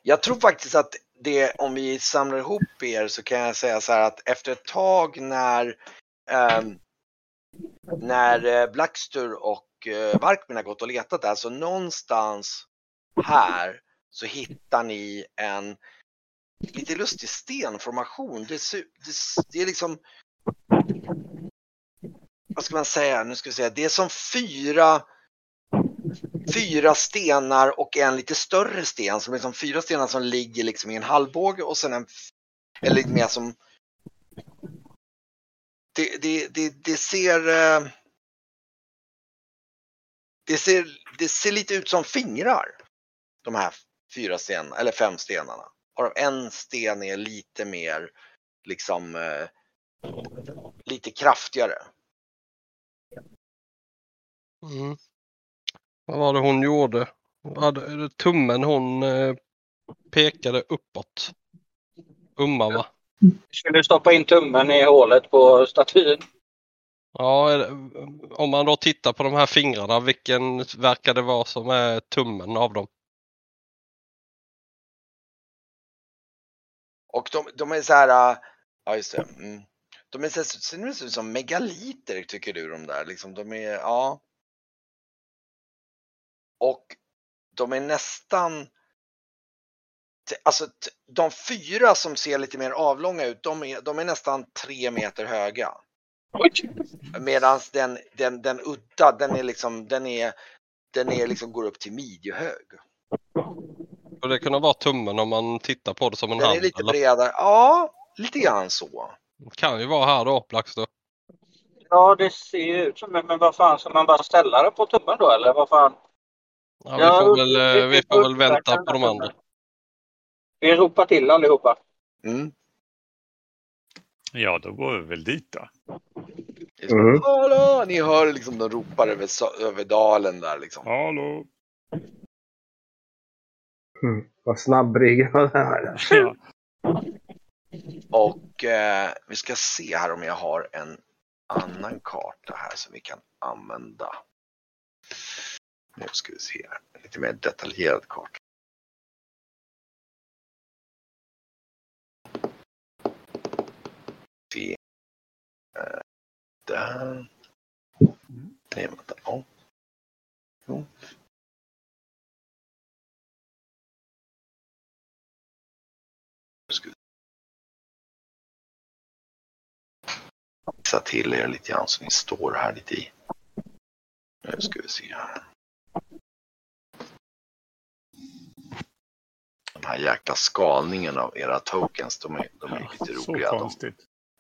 Jag tror faktiskt att det, om vi samlar ihop er så kan jag säga så här att efter ett tag när ehm, när eh, Blackstur och eh, Varkmin har gått och letat där så någonstans här så hittar ni en lite lustig stenformation. Det, det, det är liksom vad ska man säga? Nu ska vi säga. Det är som fyra fyra stenar och en lite större sten som är som fyra stenar som ligger liksom i en halvbåge och sen en eller lite mer som det, det, det, det ser eh, det ser det ser lite ut som fingrar. De här fyra stenarna eller fem stenarna. Varav en sten är lite mer liksom eh, lite kraftigare. Mm. Vad var det hon gjorde? Hade, tummen hon eh, pekade uppåt. Umma va? Skulle stoppa in tummen i hålet på statyn. Ja, om man då tittar på de här fingrarna, vilken verkar det vara som är tummen av dem? Och de, de är så här, äh, ja just det. Mm. De är så, ser ut som megaliter tycker du de där liksom. De är, ja. Och de är nästan, alltså de fyra som ser lite mer avlånga ut, de är, de är nästan tre meter höga. Medan den, den, den udda, den är liksom, den är, den är liksom, går upp till midjehög. Och det kunde vara tummen om man tittar på det som en Den hand. är lite eller? bredare. Ja, lite grann så. Kan ju vara här då, Blackstone. Ja, det ser ju ut som det. Men vad fan, ska man bara ställa det på tummen då eller vad fan? Ja, vi, får väl, vi- eh, vi får väl vänta den på de här andra. Vi ropar till allihopa. Mm. Ja, då går vi väl dit då. Det så, Mm. Hallå! Ni hör liksom de ropar över, över dalen där liksom. Hallå! Mm. Vad snabbryggad här är. Ja. Och eh, vi ska se här om jag har en annan karta här som vi kan använda. Nu ska vi se här. En lite mer detaljerad karta. Se. Eh, där. Nej, vänta. Oh. Jo. Fixa till er lite grann så ni står här lite i. Nu ska vi se här. Den här jäkla skalningen av era tokens, de är, de är lite roliga. De.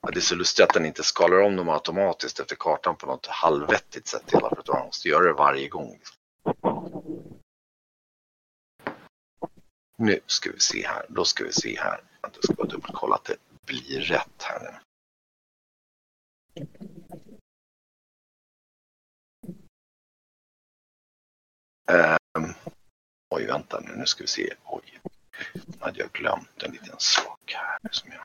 Ja, det är så lustigt att den inte skalar om dem automatiskt efter kartan på något halvvettigt sätt hela för att man måste göra det varje gång. Nu ska vi se här, då ska vi se här. Jag ska bara dubbelkolla att det blir rätt här nu. Ehm, oj, vänta nu, nu ska vi se. Oj, nu hade jag glömt en liten sak här. Som jag...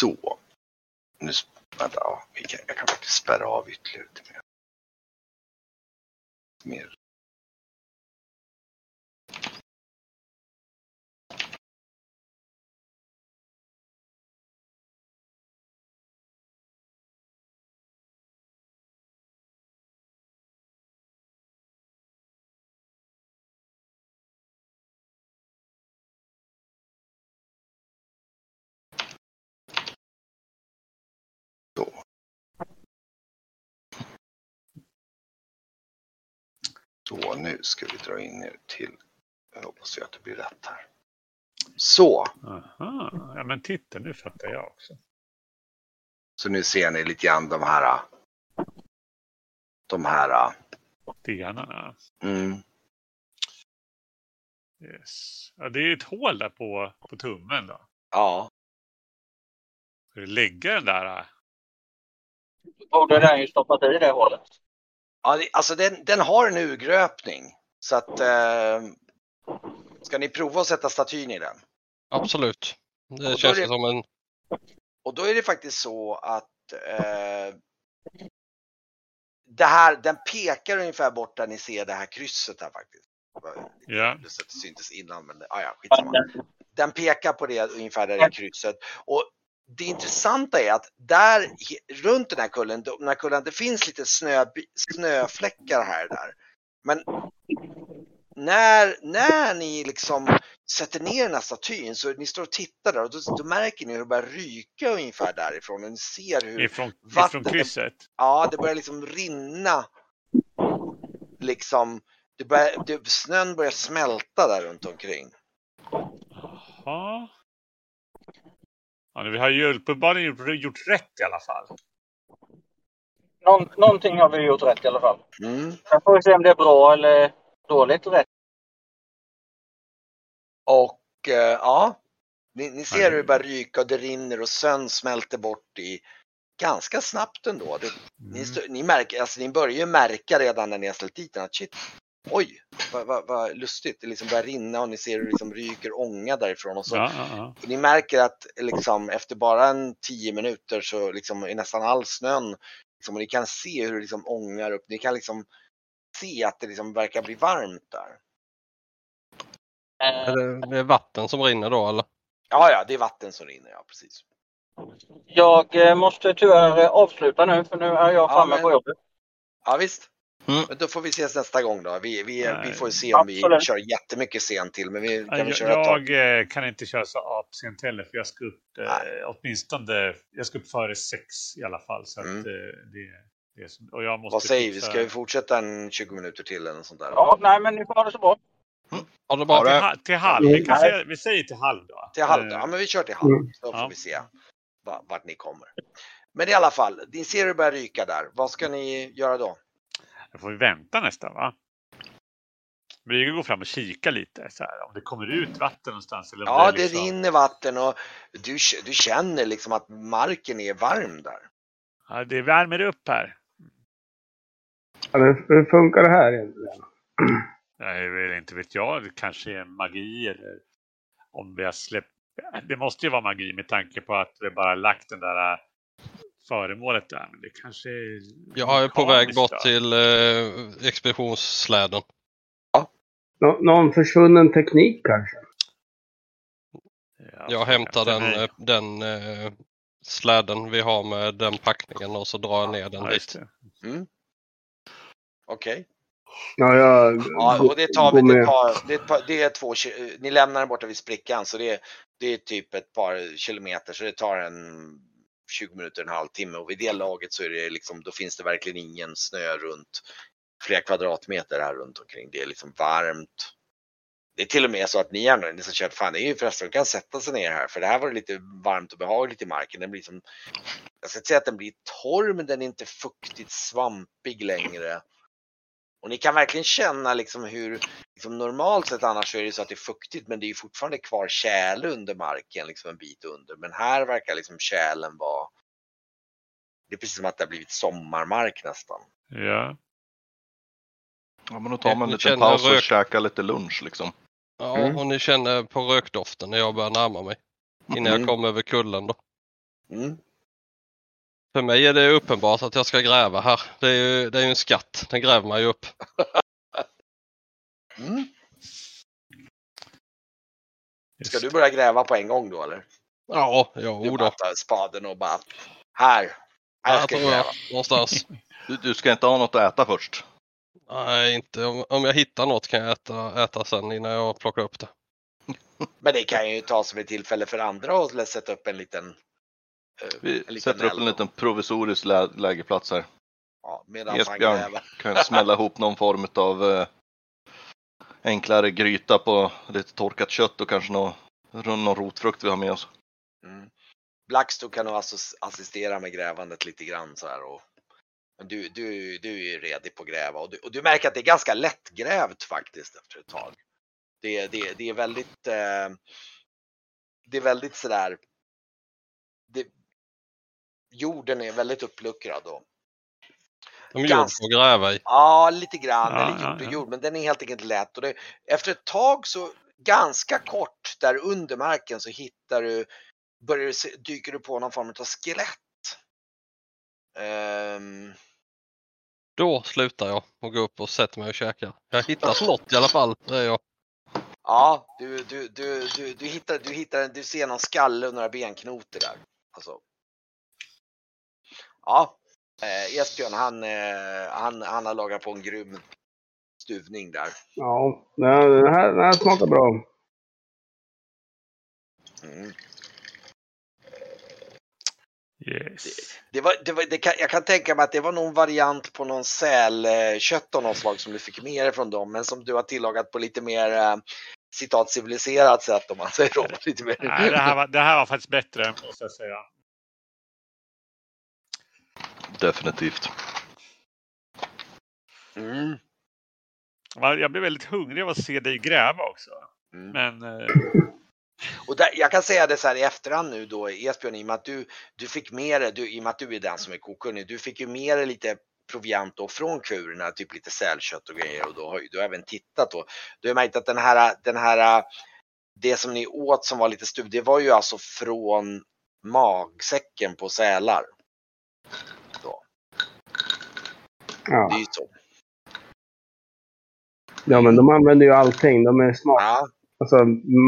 Så. Nu, vänta, ja, jag kan faktiskt spärra av ytterligare lite mer. mer. Så, nu ska vi dra in er till, jag hoppas jag att det blir rätt här. Så, Aha. Ja, men titta, nu fattar jag också. så nu ser ni lite grann de här, de här, Stenarna. mm, Yes. Ja, det är ett hål där på, på tummen då. ja, Ska du lägga den där? Borde den ju stoppat i det hålet. Ja det, alltså den, den har en urgröpning. Så att, eh, ska ni prova att sätta statyn i den? Absolut. Det känns det- som en... Och då är det faktiskt så att eh, det här, den pekar ungefär bort där ni ser det här krysset här faktiskt. Ja. det syntes innan men ah, ja, skitsamma. Den pekar på det ungefär där det är krysset. Och det intressanta är att där runt den här kullen, de- den här kullen, det finns lite snö, snöfläckar här och där. Men när, när ni liksom sätter ner den här statyn så ni står och tittar där och då, då märker ni hur det börjar ryka ungefär därifrån och ni ser hur Ifrån, Vatten- ifrån krysset? Ja, det börjar liksom rinna. Liksom, det börjar, det, snön börjar smälta där runt omkring. Jaha. Ja, vi har ju uppenbarligen gjort, gjort rätt i alla fall. Någon, någonting har vi gjort rätt i alla fall. Mm. Sen får vi se om det är bra eller dåligt rätt. Och eh, ja, ni, ni ser hur det börjar ryka och det rinner och snön smälter bort i ganska snabbt ändå. Det, ni, Mm. stö- ni, märker, alltså, ni börjar ju märka redan när ni har ställt dit den att shit, oj, vad, vad, vad lustigt, det liksom börjar rinna och ni ser hur det liksom ryker ånga därifrån och så Ja, ja, ja. Och ni märker att liksom, efter bara en tio minuter så liksom, är nästan all snön, liksom, och ni kan se hur det liksom ångar upp. Ni kan liksom se att det liksom verkar bli varmt där. Är det, det är vatten som rinner då eller? Ja, ja, det är vatten som rinner, ja precis. Jag eh, måste tyvärr avsluta nu för nu är jag Ja, framme men- på jobbet. Ja, visst. Mm. Men då får vi ses nästa gång då. Vi, vi, vi får se om vi Absolut. kör jättemycket sent till, men vi kan Jag, köra jag eh, kan inte köra så apsent heller för jag ska upp eh, Nej. åtminstone jag ska upp före sex i alla fall. Så Mm. att, eh, det, det är som, och jag måste Vad säger vi? Ska vi fortsätta en 20 minuter till eller något sånt där? Ja, nej men ni får ha det så bra. Ja, är Ja, bara till, ha- till halv. Vi, kan Nej. säga, vi säger till halv då. Till halv? Eh, Ja, men vi kör till halv. Mm. Så får Ja. vi se va- vart ni kommer. Men i alla fall, ni ser hur det börjar ryka där. Vad ska ni göra då? Då får vi vänta nästan va? Brygge går fram och kika lite så här, om det kommer ut vatten någonstans. Eller om Ja, är det liksom, rinner vatten och du, du känner liksom att marken är varm där. Ja, det värmer upp här. Ja, men hur funkar det här egentligen? Jag vet inte vet jag, det kanske är magi eller om vi har släppt. Det måste ju vara magi med tanke på att vi bara lagt den där föremålet där. Men det kanske är Jag är på väg bort då. till eh, expeditionssläden. Nå någon försvunnen teknik kanske? Ja, Jag hämtar den, mig. eh, den eh, släden vi har med den packningen och så drar jag ner den Ja, dit. Mm. Okej. Ja, jag Ja, och det tar vi, det, tar, det, par- det är två, ni lämnar den borta vid sprickan så det, är- det är typ ett par kilometer så det tar en 20 minuter, en halvtimme och vid det laget så är det liksom, då finns det verkligen ingen snö runt flera kvadratmeter här runt omkring. Det är liksom varmt. Det är till och med så att ni gärna, ni som kört, fan det är ju förresten, de kan sätta sig ner här för det här var det lite varmt och behagligt i marken. Den blir som, jag ska inte säga att den blir torr men den är inte fuktigt svampig längre. Och ni kan verkligen känna liksom hur, liksom normalt sett annars så är det så att det är fuktigt men det är ju fortfarande kvar tjäle under marken, liksom en bit under. Men här verkar liksom tjälen vara, det är precis som att det har blivit sommarmark nästan. Ja. Ja, men då tar man en liten känner paus och rök. käkar lite lunch liksom. Ja, Mm. och ni känner på rökdoften när jag börjar närma mig. Innan Mm. jag kommer över kullen då. Mm. För mig är det uppenbart att jag ska gräva här. Det är ju, det är ju en skatt. Den gräver man ju upp. Mm. Ska du börja gräva på en gång då eller? Ja, Du jo bara då. tar spaden och bara, här, här ska jag gräva. Någonstans. Du, du ska inte ha något att äta först. Nej, inte. Om, om jag hittar något kan jag äta, äta sen innan jag plockar upp det. Men det kan ju ta som ett tillfälle för andra att sätta upp en liten Vi en liten sätter upp en liten provisorisk lä lägerplats här. Ja, medan Esbjörn kan smälla ihop någon form av eh, enklare gryta på lite torkat kött och kanske någon, någon rotfrukt vi har med oss. Mm. Blackstone kan nog assistera med grävandet lite grann så här och du, du, du är ju redo på att gräva och du, och du märker att det är ganska lättgrävt faktiskt efter ett tag. Det, det, det är väldigt eh, det är väldigt sådär jorden är väldigt uppluckrad och De är Ganska- att gräva i. Ja, lite grann. Ja, eller jord och ja. jord, men den är helt enkelt lätt. Och det, efter ett tag så ganska kort där under marken så hittar du, börjar du se, dyker du på någon form av skelett. Ehm, Då slutar jag och går upp och sätter mig och käkar. Jag hittar något i alla fall, säger jag. ja, du, du, du, du, du hittar, du hittar, du ser någon skalle och några benknotor där. Alltså. Ja, eh, Esbjörn han, eh, han, han har lagat på en grym stuvning där. Ja, den här, den här, smakar bra. Mm. Yes. Det var, det var, det kan, jag kan tänka mig att det var någon variant på någon sälkött av något slag som du fick med dig från dem, men som du har tillagat på lite mer eh, citat civiliserat sätt om man säger så. Lite mer. Nej, det, här var, det här var faktiskt bättre, måste jag säga. Definitivt. Mm. Ja, Jag blev väldigt hungrig av att se dig gräva också. Mm. Men eh, Och där, jag kan säga det så här i efterhand nu då, Esbjörn, i och med att du, du fick med dig, du, i och med att du är den som är kokunnig, du fick ju med dig lite proviant då från kurerna, typ lite sälkött och grejer och då har du även tittat då. Du har märkt att den här, den här, det som ni åt som var lite stuv, det var ju alltså från magsäcken på sälar. Ja. Det är ju så. ja, men de använder ju allting. De är smart. Ja, Alltså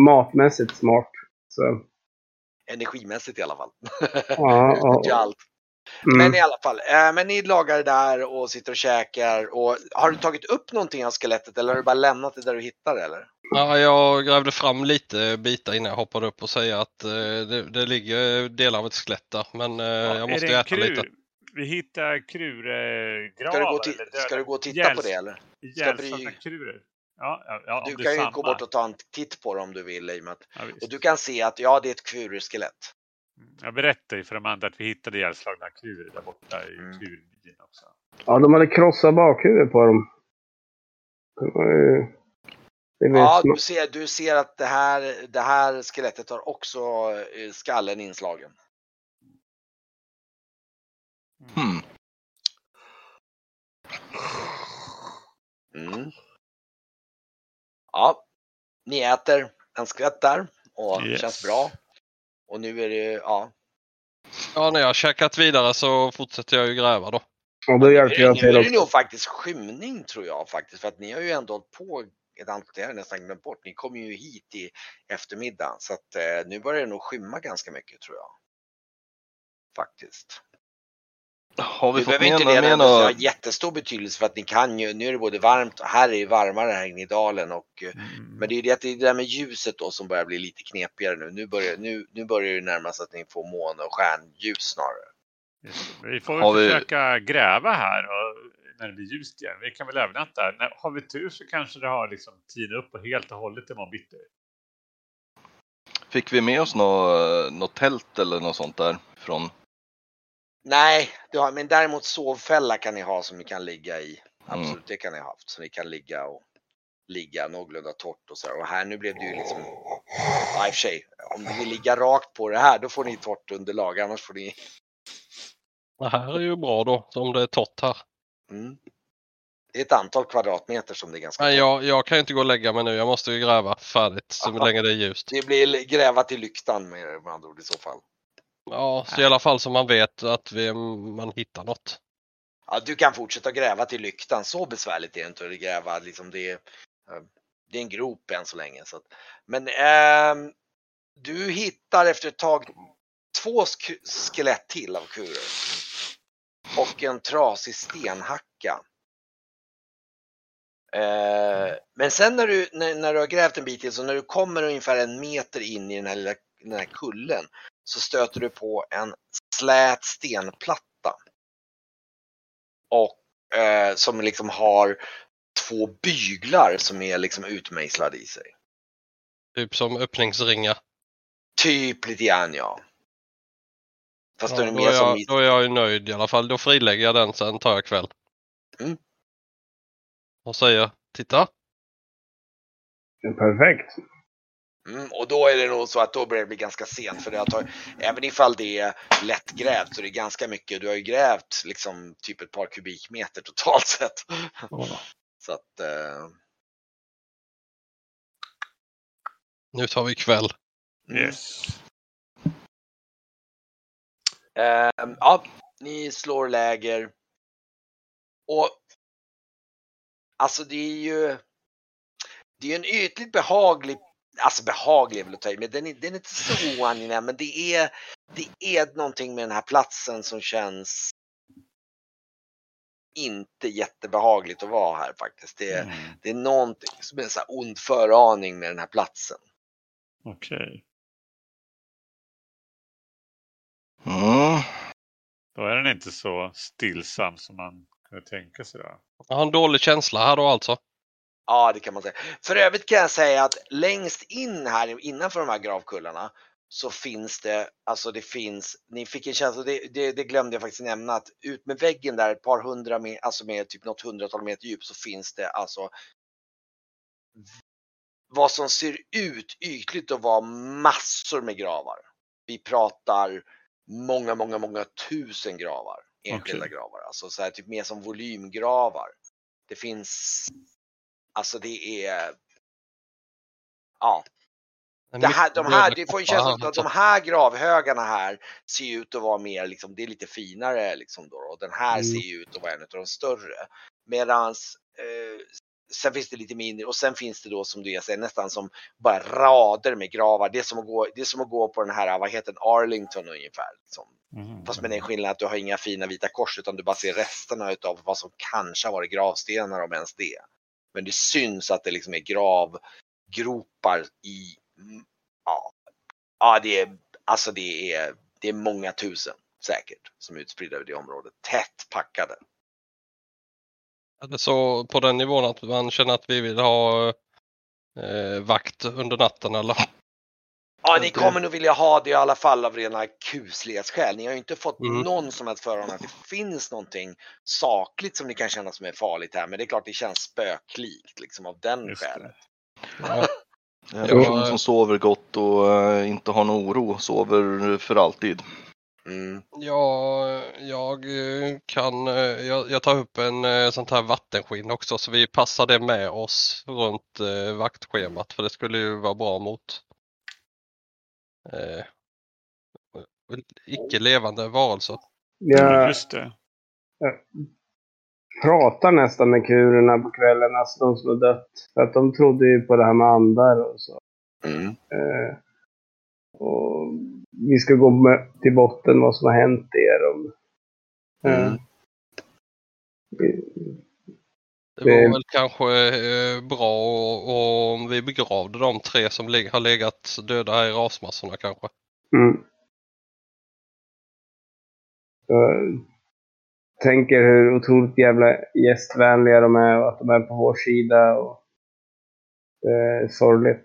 matmässigt smart. Så, energimässigt i alla fall. ja, ja. allt. Mm. Men i alla fall, eh, men ni lagar det där och sitter och käkar. Och har du tagit upp någonting av skelettet eller har du bara lämnat det där du hittar det, eller? Ja, jag grävde fram lite bitar innan jag hoppade upp och säger att eh, det, det ligger delar av ett skelett där. Men eh, jag är måste äta lite. Vi hittar kruregravar. Ska du gå, ska du gå och titta på ihjäls- det eller? ihjälsatta bry- krurer. Ja, ja, ja, Du kan ju samma. gå bort och ta en titt på det om du vill i och med att. Och du kan se att ja, det är ett kvurerskelett. Jag berättade ju för de andra att vi hittade ihjälslagna krurer där borta i Mm. kurbyn också. ja, de hade krossat bakhuvudet på dem. Det var ju... Det Ja, du ser, du ser att det här, det här skelettet har också eh, skallen inslagen. Hmm. Mm. Ja, ni äter en skelett där och Yes. känns bra. Och nu är det, ja. Ja, när jag har käkat vidare så fortsätter jag ju gräva då. Och då hjälper jag Nu till är det nog faktiskt skymning tror jag faktiskt. För att ni har ju ändå hållit på ett antal, det har nästan glömt bort. Ni kom ju hit i eftermiddag. Så att eh, nu börjar det nog skymma ganska mycket tror jag. Faktiskt. Har vi fått behöver inte det, det har något? jättestor betydelse för att ni kan ju, nu är det både varmt och här är det varmare här inne i dalen och eh, Mm. men det är det, att det är det där med ljuset då som börjar bli lite knepigare nu. Nu börjar, nu, nu börjar det närma sig att ni får måne och stjärnljus snarare. Det. Vi får väl vi- försöka gräva här och, när det blir ljust igen. Vi kan väl övernatta här. När, har vi tur så kanske det har liksom tinat upp och helt och hållet imorgon bitti. Fick vi med oss något, något tält eller något sånt där? Från... Nej, har, men däremot sovfälla kan ni ha som ni kan ligga i. Mm. Absolut, det kan ni ha haft. Så ni kan ligga och ligga någorlunda torrt och så här. Och här nu blev det ju liksom, ja, i och för sig, om ni vill ligga rakt på det här då får ni torrt underlag. Annars får ni, Det här är ju bra då, om det är torrt här. mm. Det är ett antal kvadratmeter som det är ganska torrt. jag, jag kan ju inte gå och lägga mig nu. Jag måste ju gräva färdigt så Aha. länge det är ljust. Det blir gräva till lyktan med med andra ord i så fall. Ja, så i alla fall så man vet att vi, man hittar något. Ja, du kan fortsätta gräva till lyktan. Så besvärligt är det inte att gräva. Liksom det, är, eh, det är en grop än så länge. Så att, men ehm, du hittar efter ett tag två sk- skelett till av kurer. Och en trasig stenhacka. Eh, men sen när du, när, när du har grävt en bit till, så när du kommer ungefär en meter in i den här, lilla, den här kullen så stöter du på en slät stenplatta. Och eh, som liksom har två byglar som är liksom utmejslade i sig. Typ som öppningsringar. Typ lite grann ja. Fast då är Ja, då, mer är som... jag, då är jag ju nöjd i alla fall. Då frilägger jag den sen tar jag kväll. Mm. Och säger titta. Perfekt. Mm, och då är det nog så att då börjar det bli ganska sent för det har tagit, även ifall det är lättgrävt så är det ganska mycket, du har ju grävt liksom typ ett par kubikmeter totalt sett. Så att, eh, Nu tar vi kväll. mm. Yes. Ehm, ja, ni slår läger. Och alltså det är ju det är en ytligt behaglig, alltså behaglig är väl att ta i, men den är, den är inte så oangenäm, men det är, det är någonting med den här platsen som känns inte jättebehagligt att vara här faktiskt. Det är, Mm. det är någonting som är en så här ond föraning med den här platsen. Okej. Mm. Då är den inte så stillsam som man kunde tänka sig. Då. Jag har en dålig känsla här då alltså. Ja, det kan man säga. För övrigt kan jag säga att längst in här innanför de här gravkullarna så finns det, alltså det finns, ni fick en känsla, det, det, det glömde jag faktiskt nämna, att ut med väggen där ett par hundra, med, alltså med typ något hundratal meter djup så finns det alltså vad som ser ut ytligt att vara massor med gravar. Vi pratar många, många, många tusen gravar enskilda Okej. gravar. Alltså så här, typ mer som volymgravar. Det finns, alltså det är, ja, det här, de här, det får en känsla av att de här gravhögarna här ser ut att vara mer, liksom, det är lite finare liksom då. Och den här Mm. ser ju ut att vara en av de större. Medans eh, sen finns det lite mindre och sen finns det då som du säger nästan som bara rader med gravar. Det är som att gå, det är som att gå på den här, vad heter den, Arlington ungefär. Liksom. Mhm. Fast med den skillnaden att du har inga fina vita kors utan du bara ser resterna utav vad som kanske har varit gravstenar om ens det. Men det syns att det liksom är gravgropar i, ja, ja det är, alltså det är, det är många tusen säkert som är utspridda över det området. Tätt packade. Så på den nivån att man känner att vi vill ha eh, vakt under natten eller? Ja, ni kommer nog vilja ha det i alla fall av rena kuslighetsskäl. Ni har ju inte fått Mm. någon som helst förhand att det finns någonting sakligt som ni kan känna som är farligt här. Men det är klart det känns spöklikt liksom av den Just det. skälet. Ja, En Ja. person som sover gott och eh, inte har någon oro sover för alltid. Mm. jag, jag eh, kan, eh, jag, jag tar upp en sånt här vattenskinn också så vi passar det med oss runt eh, vaktschemat för det skulle ju vara bra mot eh, icke levande varelser. Jag Just det. pratar nästan med kurerna på kvällen, alltså de som har dött. För att de trodde ju på det här med andar och så. Mm. Eh, och vi ska gå med, till botten vad som har hänt er. Om, eh, Mm. Det var väl kanske eh, bra och, om vi begravde de tre som har legat döda här i rasmassorna kanske. Mm. Jag tänker hur otroligt jävla gästvänliga de är och att de är på vår sida. Och det är sorgligt.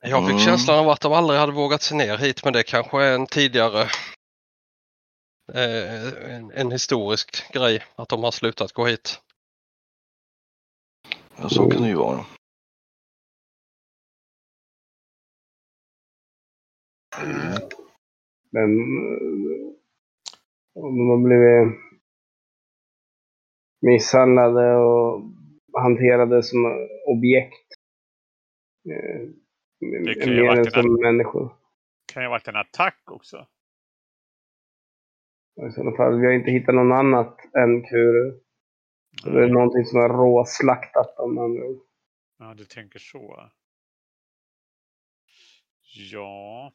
Jag fick Mm. känslan av att de aldrig hade vågat sig ner hit men det kanske är en tidigare eh, en, en historisk grej att de har slutat gå hit. Ja, så kan det ju vara. Men eh, om de har blivit misshandlade och hanterade som objekt. eh, Det kan ju Mer varit än en som människor. Kan ju ha varit en attack också. I sådana fall, vi har inte hittat något annat än kurer. Så det är någonting som har råslaktat dem. Ja, du tänker så. Ja,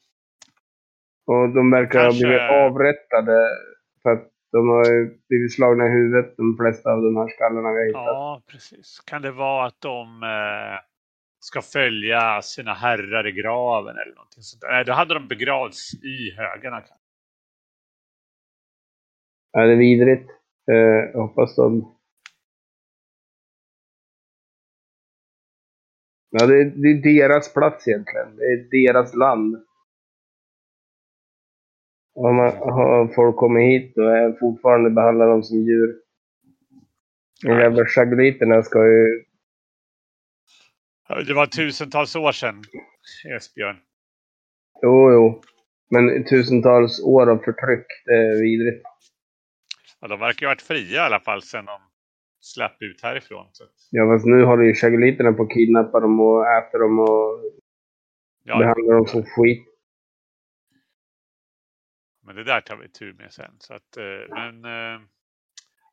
Och de verkar Kanske- ha blivit avrättade. För att de har blivit slagna i huvudet, de flesta av de här skallarna vi har hittat. ja, precis. Kan det vara att de eh, ska följa sina herrar i graven eller någonting sånt? Nej, då hade de begravts i högarna. kanske. Ja, det är vidrigt. Eh, jag hoppas de... Ja, det är, det är deras plats egentligen. Det är deras land. Om man, har folk kommit hit och är fortfarande behandlar dem som djur. De jävla chagoliterna ska ju... Det var tusentals år sedan, Esbjörn. Jo, jo. Men tusentals år av förtryck, det är vidrigt. Ja, de verkar ju ha varit fria i alla fall sedan de slapp ut härifrån. Så. Ja, fast nu håller ju chagoliterna på att kidnappa dem och äta dem och Ja, behandla dem som skit. men det där tar vi tur med sen. Så att, eh, men eh,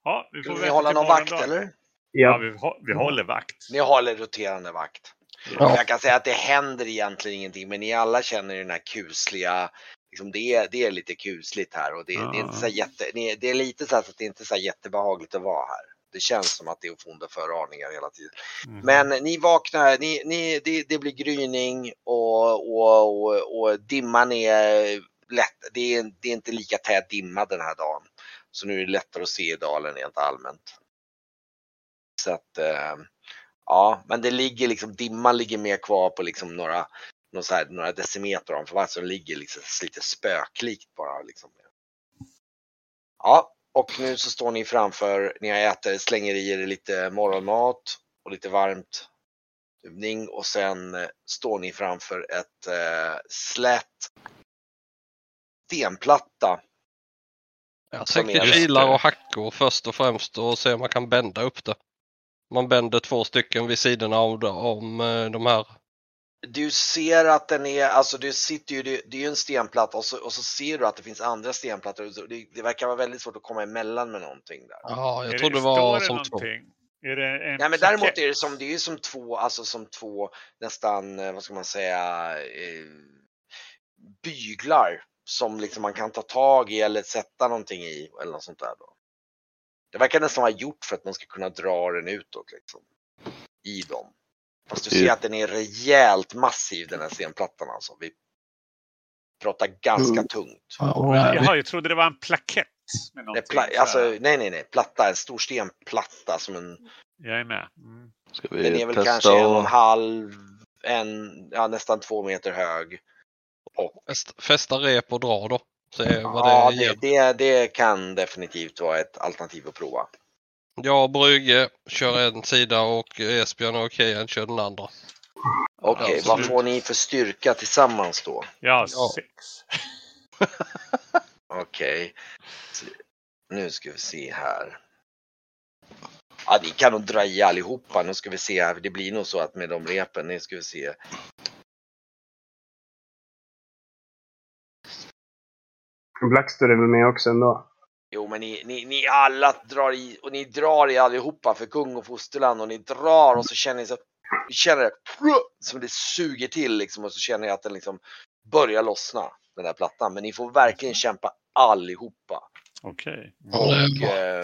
ja, vi får Vill ni hålla någon vakt morgondagen. eller? Ja, Ja. vi, vi håller vakt. Ni håller roterande vakt. Ja. Jag kan säga att det händer egentligen ingenting men ni alla känner den här kusliga, liksom det, är, det är lite kusligt här och det, det är inte så jätte, det är lite så så att det inte är så här jättebehagligt att vara här. Det känns som att det är onda föraningar hela tiden. Mhm. Men ni vaknar, ni, ni, det, det blir gryning och, och, och, och dimman är lätt. Det är, det är inte lika tät dimma den här dagen. Så nu är det lättare att se i dalen rent allmänt. Så att, eh, ja, men det ligger liksom, dimman ligger mer kvar på liksom några, någon så här, några decimeter om för så den ligger liksom lite spöklikt bara. Liksom. Ja, och nu så står ni framför, ni har ätit, slänger i er lite morgonmat och lite varmt övning och sen eh, står ni framför ett eh, slätt stenplatta Jag Som är- kilar och hackor först och främst och se om man kan bända upp det. Man bänder två stycken vid sidorna om, om eh, de här. Du ser att den är, alltså det sitter ju, det, det är ju en stenplatta och så, och så ser du att det finns andra stenplattor. Det, det verkar vara väldigt svårt att komma emellan med någonting där. Ja, jag tror det var som två. någonting? Är det en Nej men däremot är det som, det är ju som två, alltså som två nästan, eh, vad ska man säga, eh, byglar som liksom man kan ta tag i eller sätta någonting i eller något sånt där då. Det verkar nästan vara gjort för att man ska kunna dra den utåt liksom. I dem. Fast du ser att den är rejält massiv den här stenplattan alltså. Vi pratar ganska Mm. tungt. Jaha, jag trodde det var en plakett. Med Nej, pla- alltså, nej, nej, nej, platta, en stor stenplatta som en Jag är med. Mm. Ska Den är väl testa kanske en och en och... halv, en, ja, nästan två meter hög. Och, Fäst, fästa rep och dra då. Se vad ja, det det, det kan definitivt vara ett alternativ att prova. Jag och Brygge kör en sida och Esbjörn och Kejan kör den andra. Okej, Ja, vad får ni för styrka tillsammans då? Har Ja. sex. Okej, Så, nu ska vi se här. Ja, ni kan nog dra i allihopa. Nu ska vi se här. Det blir nog så att med de repen, nu ska vi se. Blackstore är väl med också ändå? Jo, men ni, ni, ni alla drar i och ni drar i allihopa för kung och fosterland och ni drar och så känner ni så känner det som det suger till liksom och så känner ni att den liksom börjar lossna den där plattan. Men ni får verkligen kämpa allihopa. Okej. Och, eh,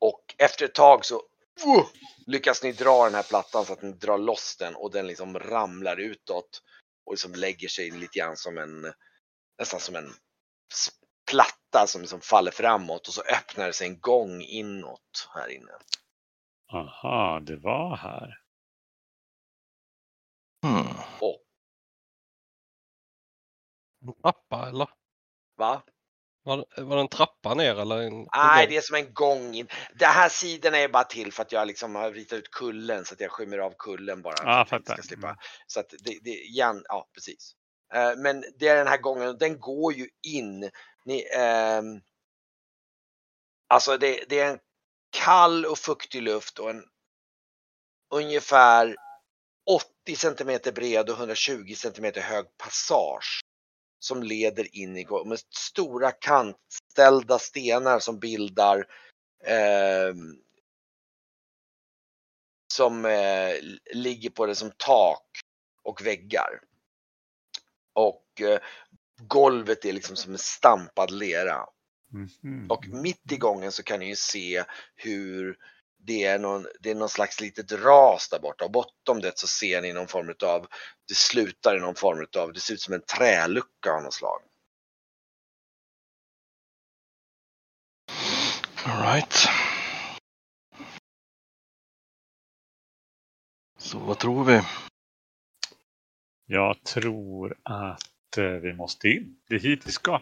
och efter ett tag så uh, lyckas ni dra den här plattan så att ni drar loss den och den liksom ramlar utåt och liksom lägger sig lite grann som en nästan som en platta som liksom faller framåt och så öppnar det sig en gång inåt här inne. Aha, det var här. Hmm. En trappa eller? Va? Var, det- var det en trappa ner eller? En, Nej, det är som en gång in. Den här sidan är bara till för att jag liksom har ritat ut kullen så att jag skymmer av kullen bara. Ja, för att ska slippa. Mm. Så att det, det, igen, ja precis. Eh, Men det är den här gången, och den går ju in. Ni, eh, alltså det, det är en kall och fuktig luft och en ungefär 80 centimeter bred och 120 centimeter hög passage som leder in i med stora kantställda stenar som bildar eh, som eh, ligger på det som tak och väggar. Och eh, golvet är liksom som en stampad lera. Mhm. Och mitt i gången så kan ni ju se hur det är någon, det är någon slags litet ras där borta och bortom det så ser ni någon form av, det slutar i någon form av, det ser ut som en trälucka av något slag. All right. Så vad tror vi? Jag tror att Eh, vi måste in. Det är hit vi ska.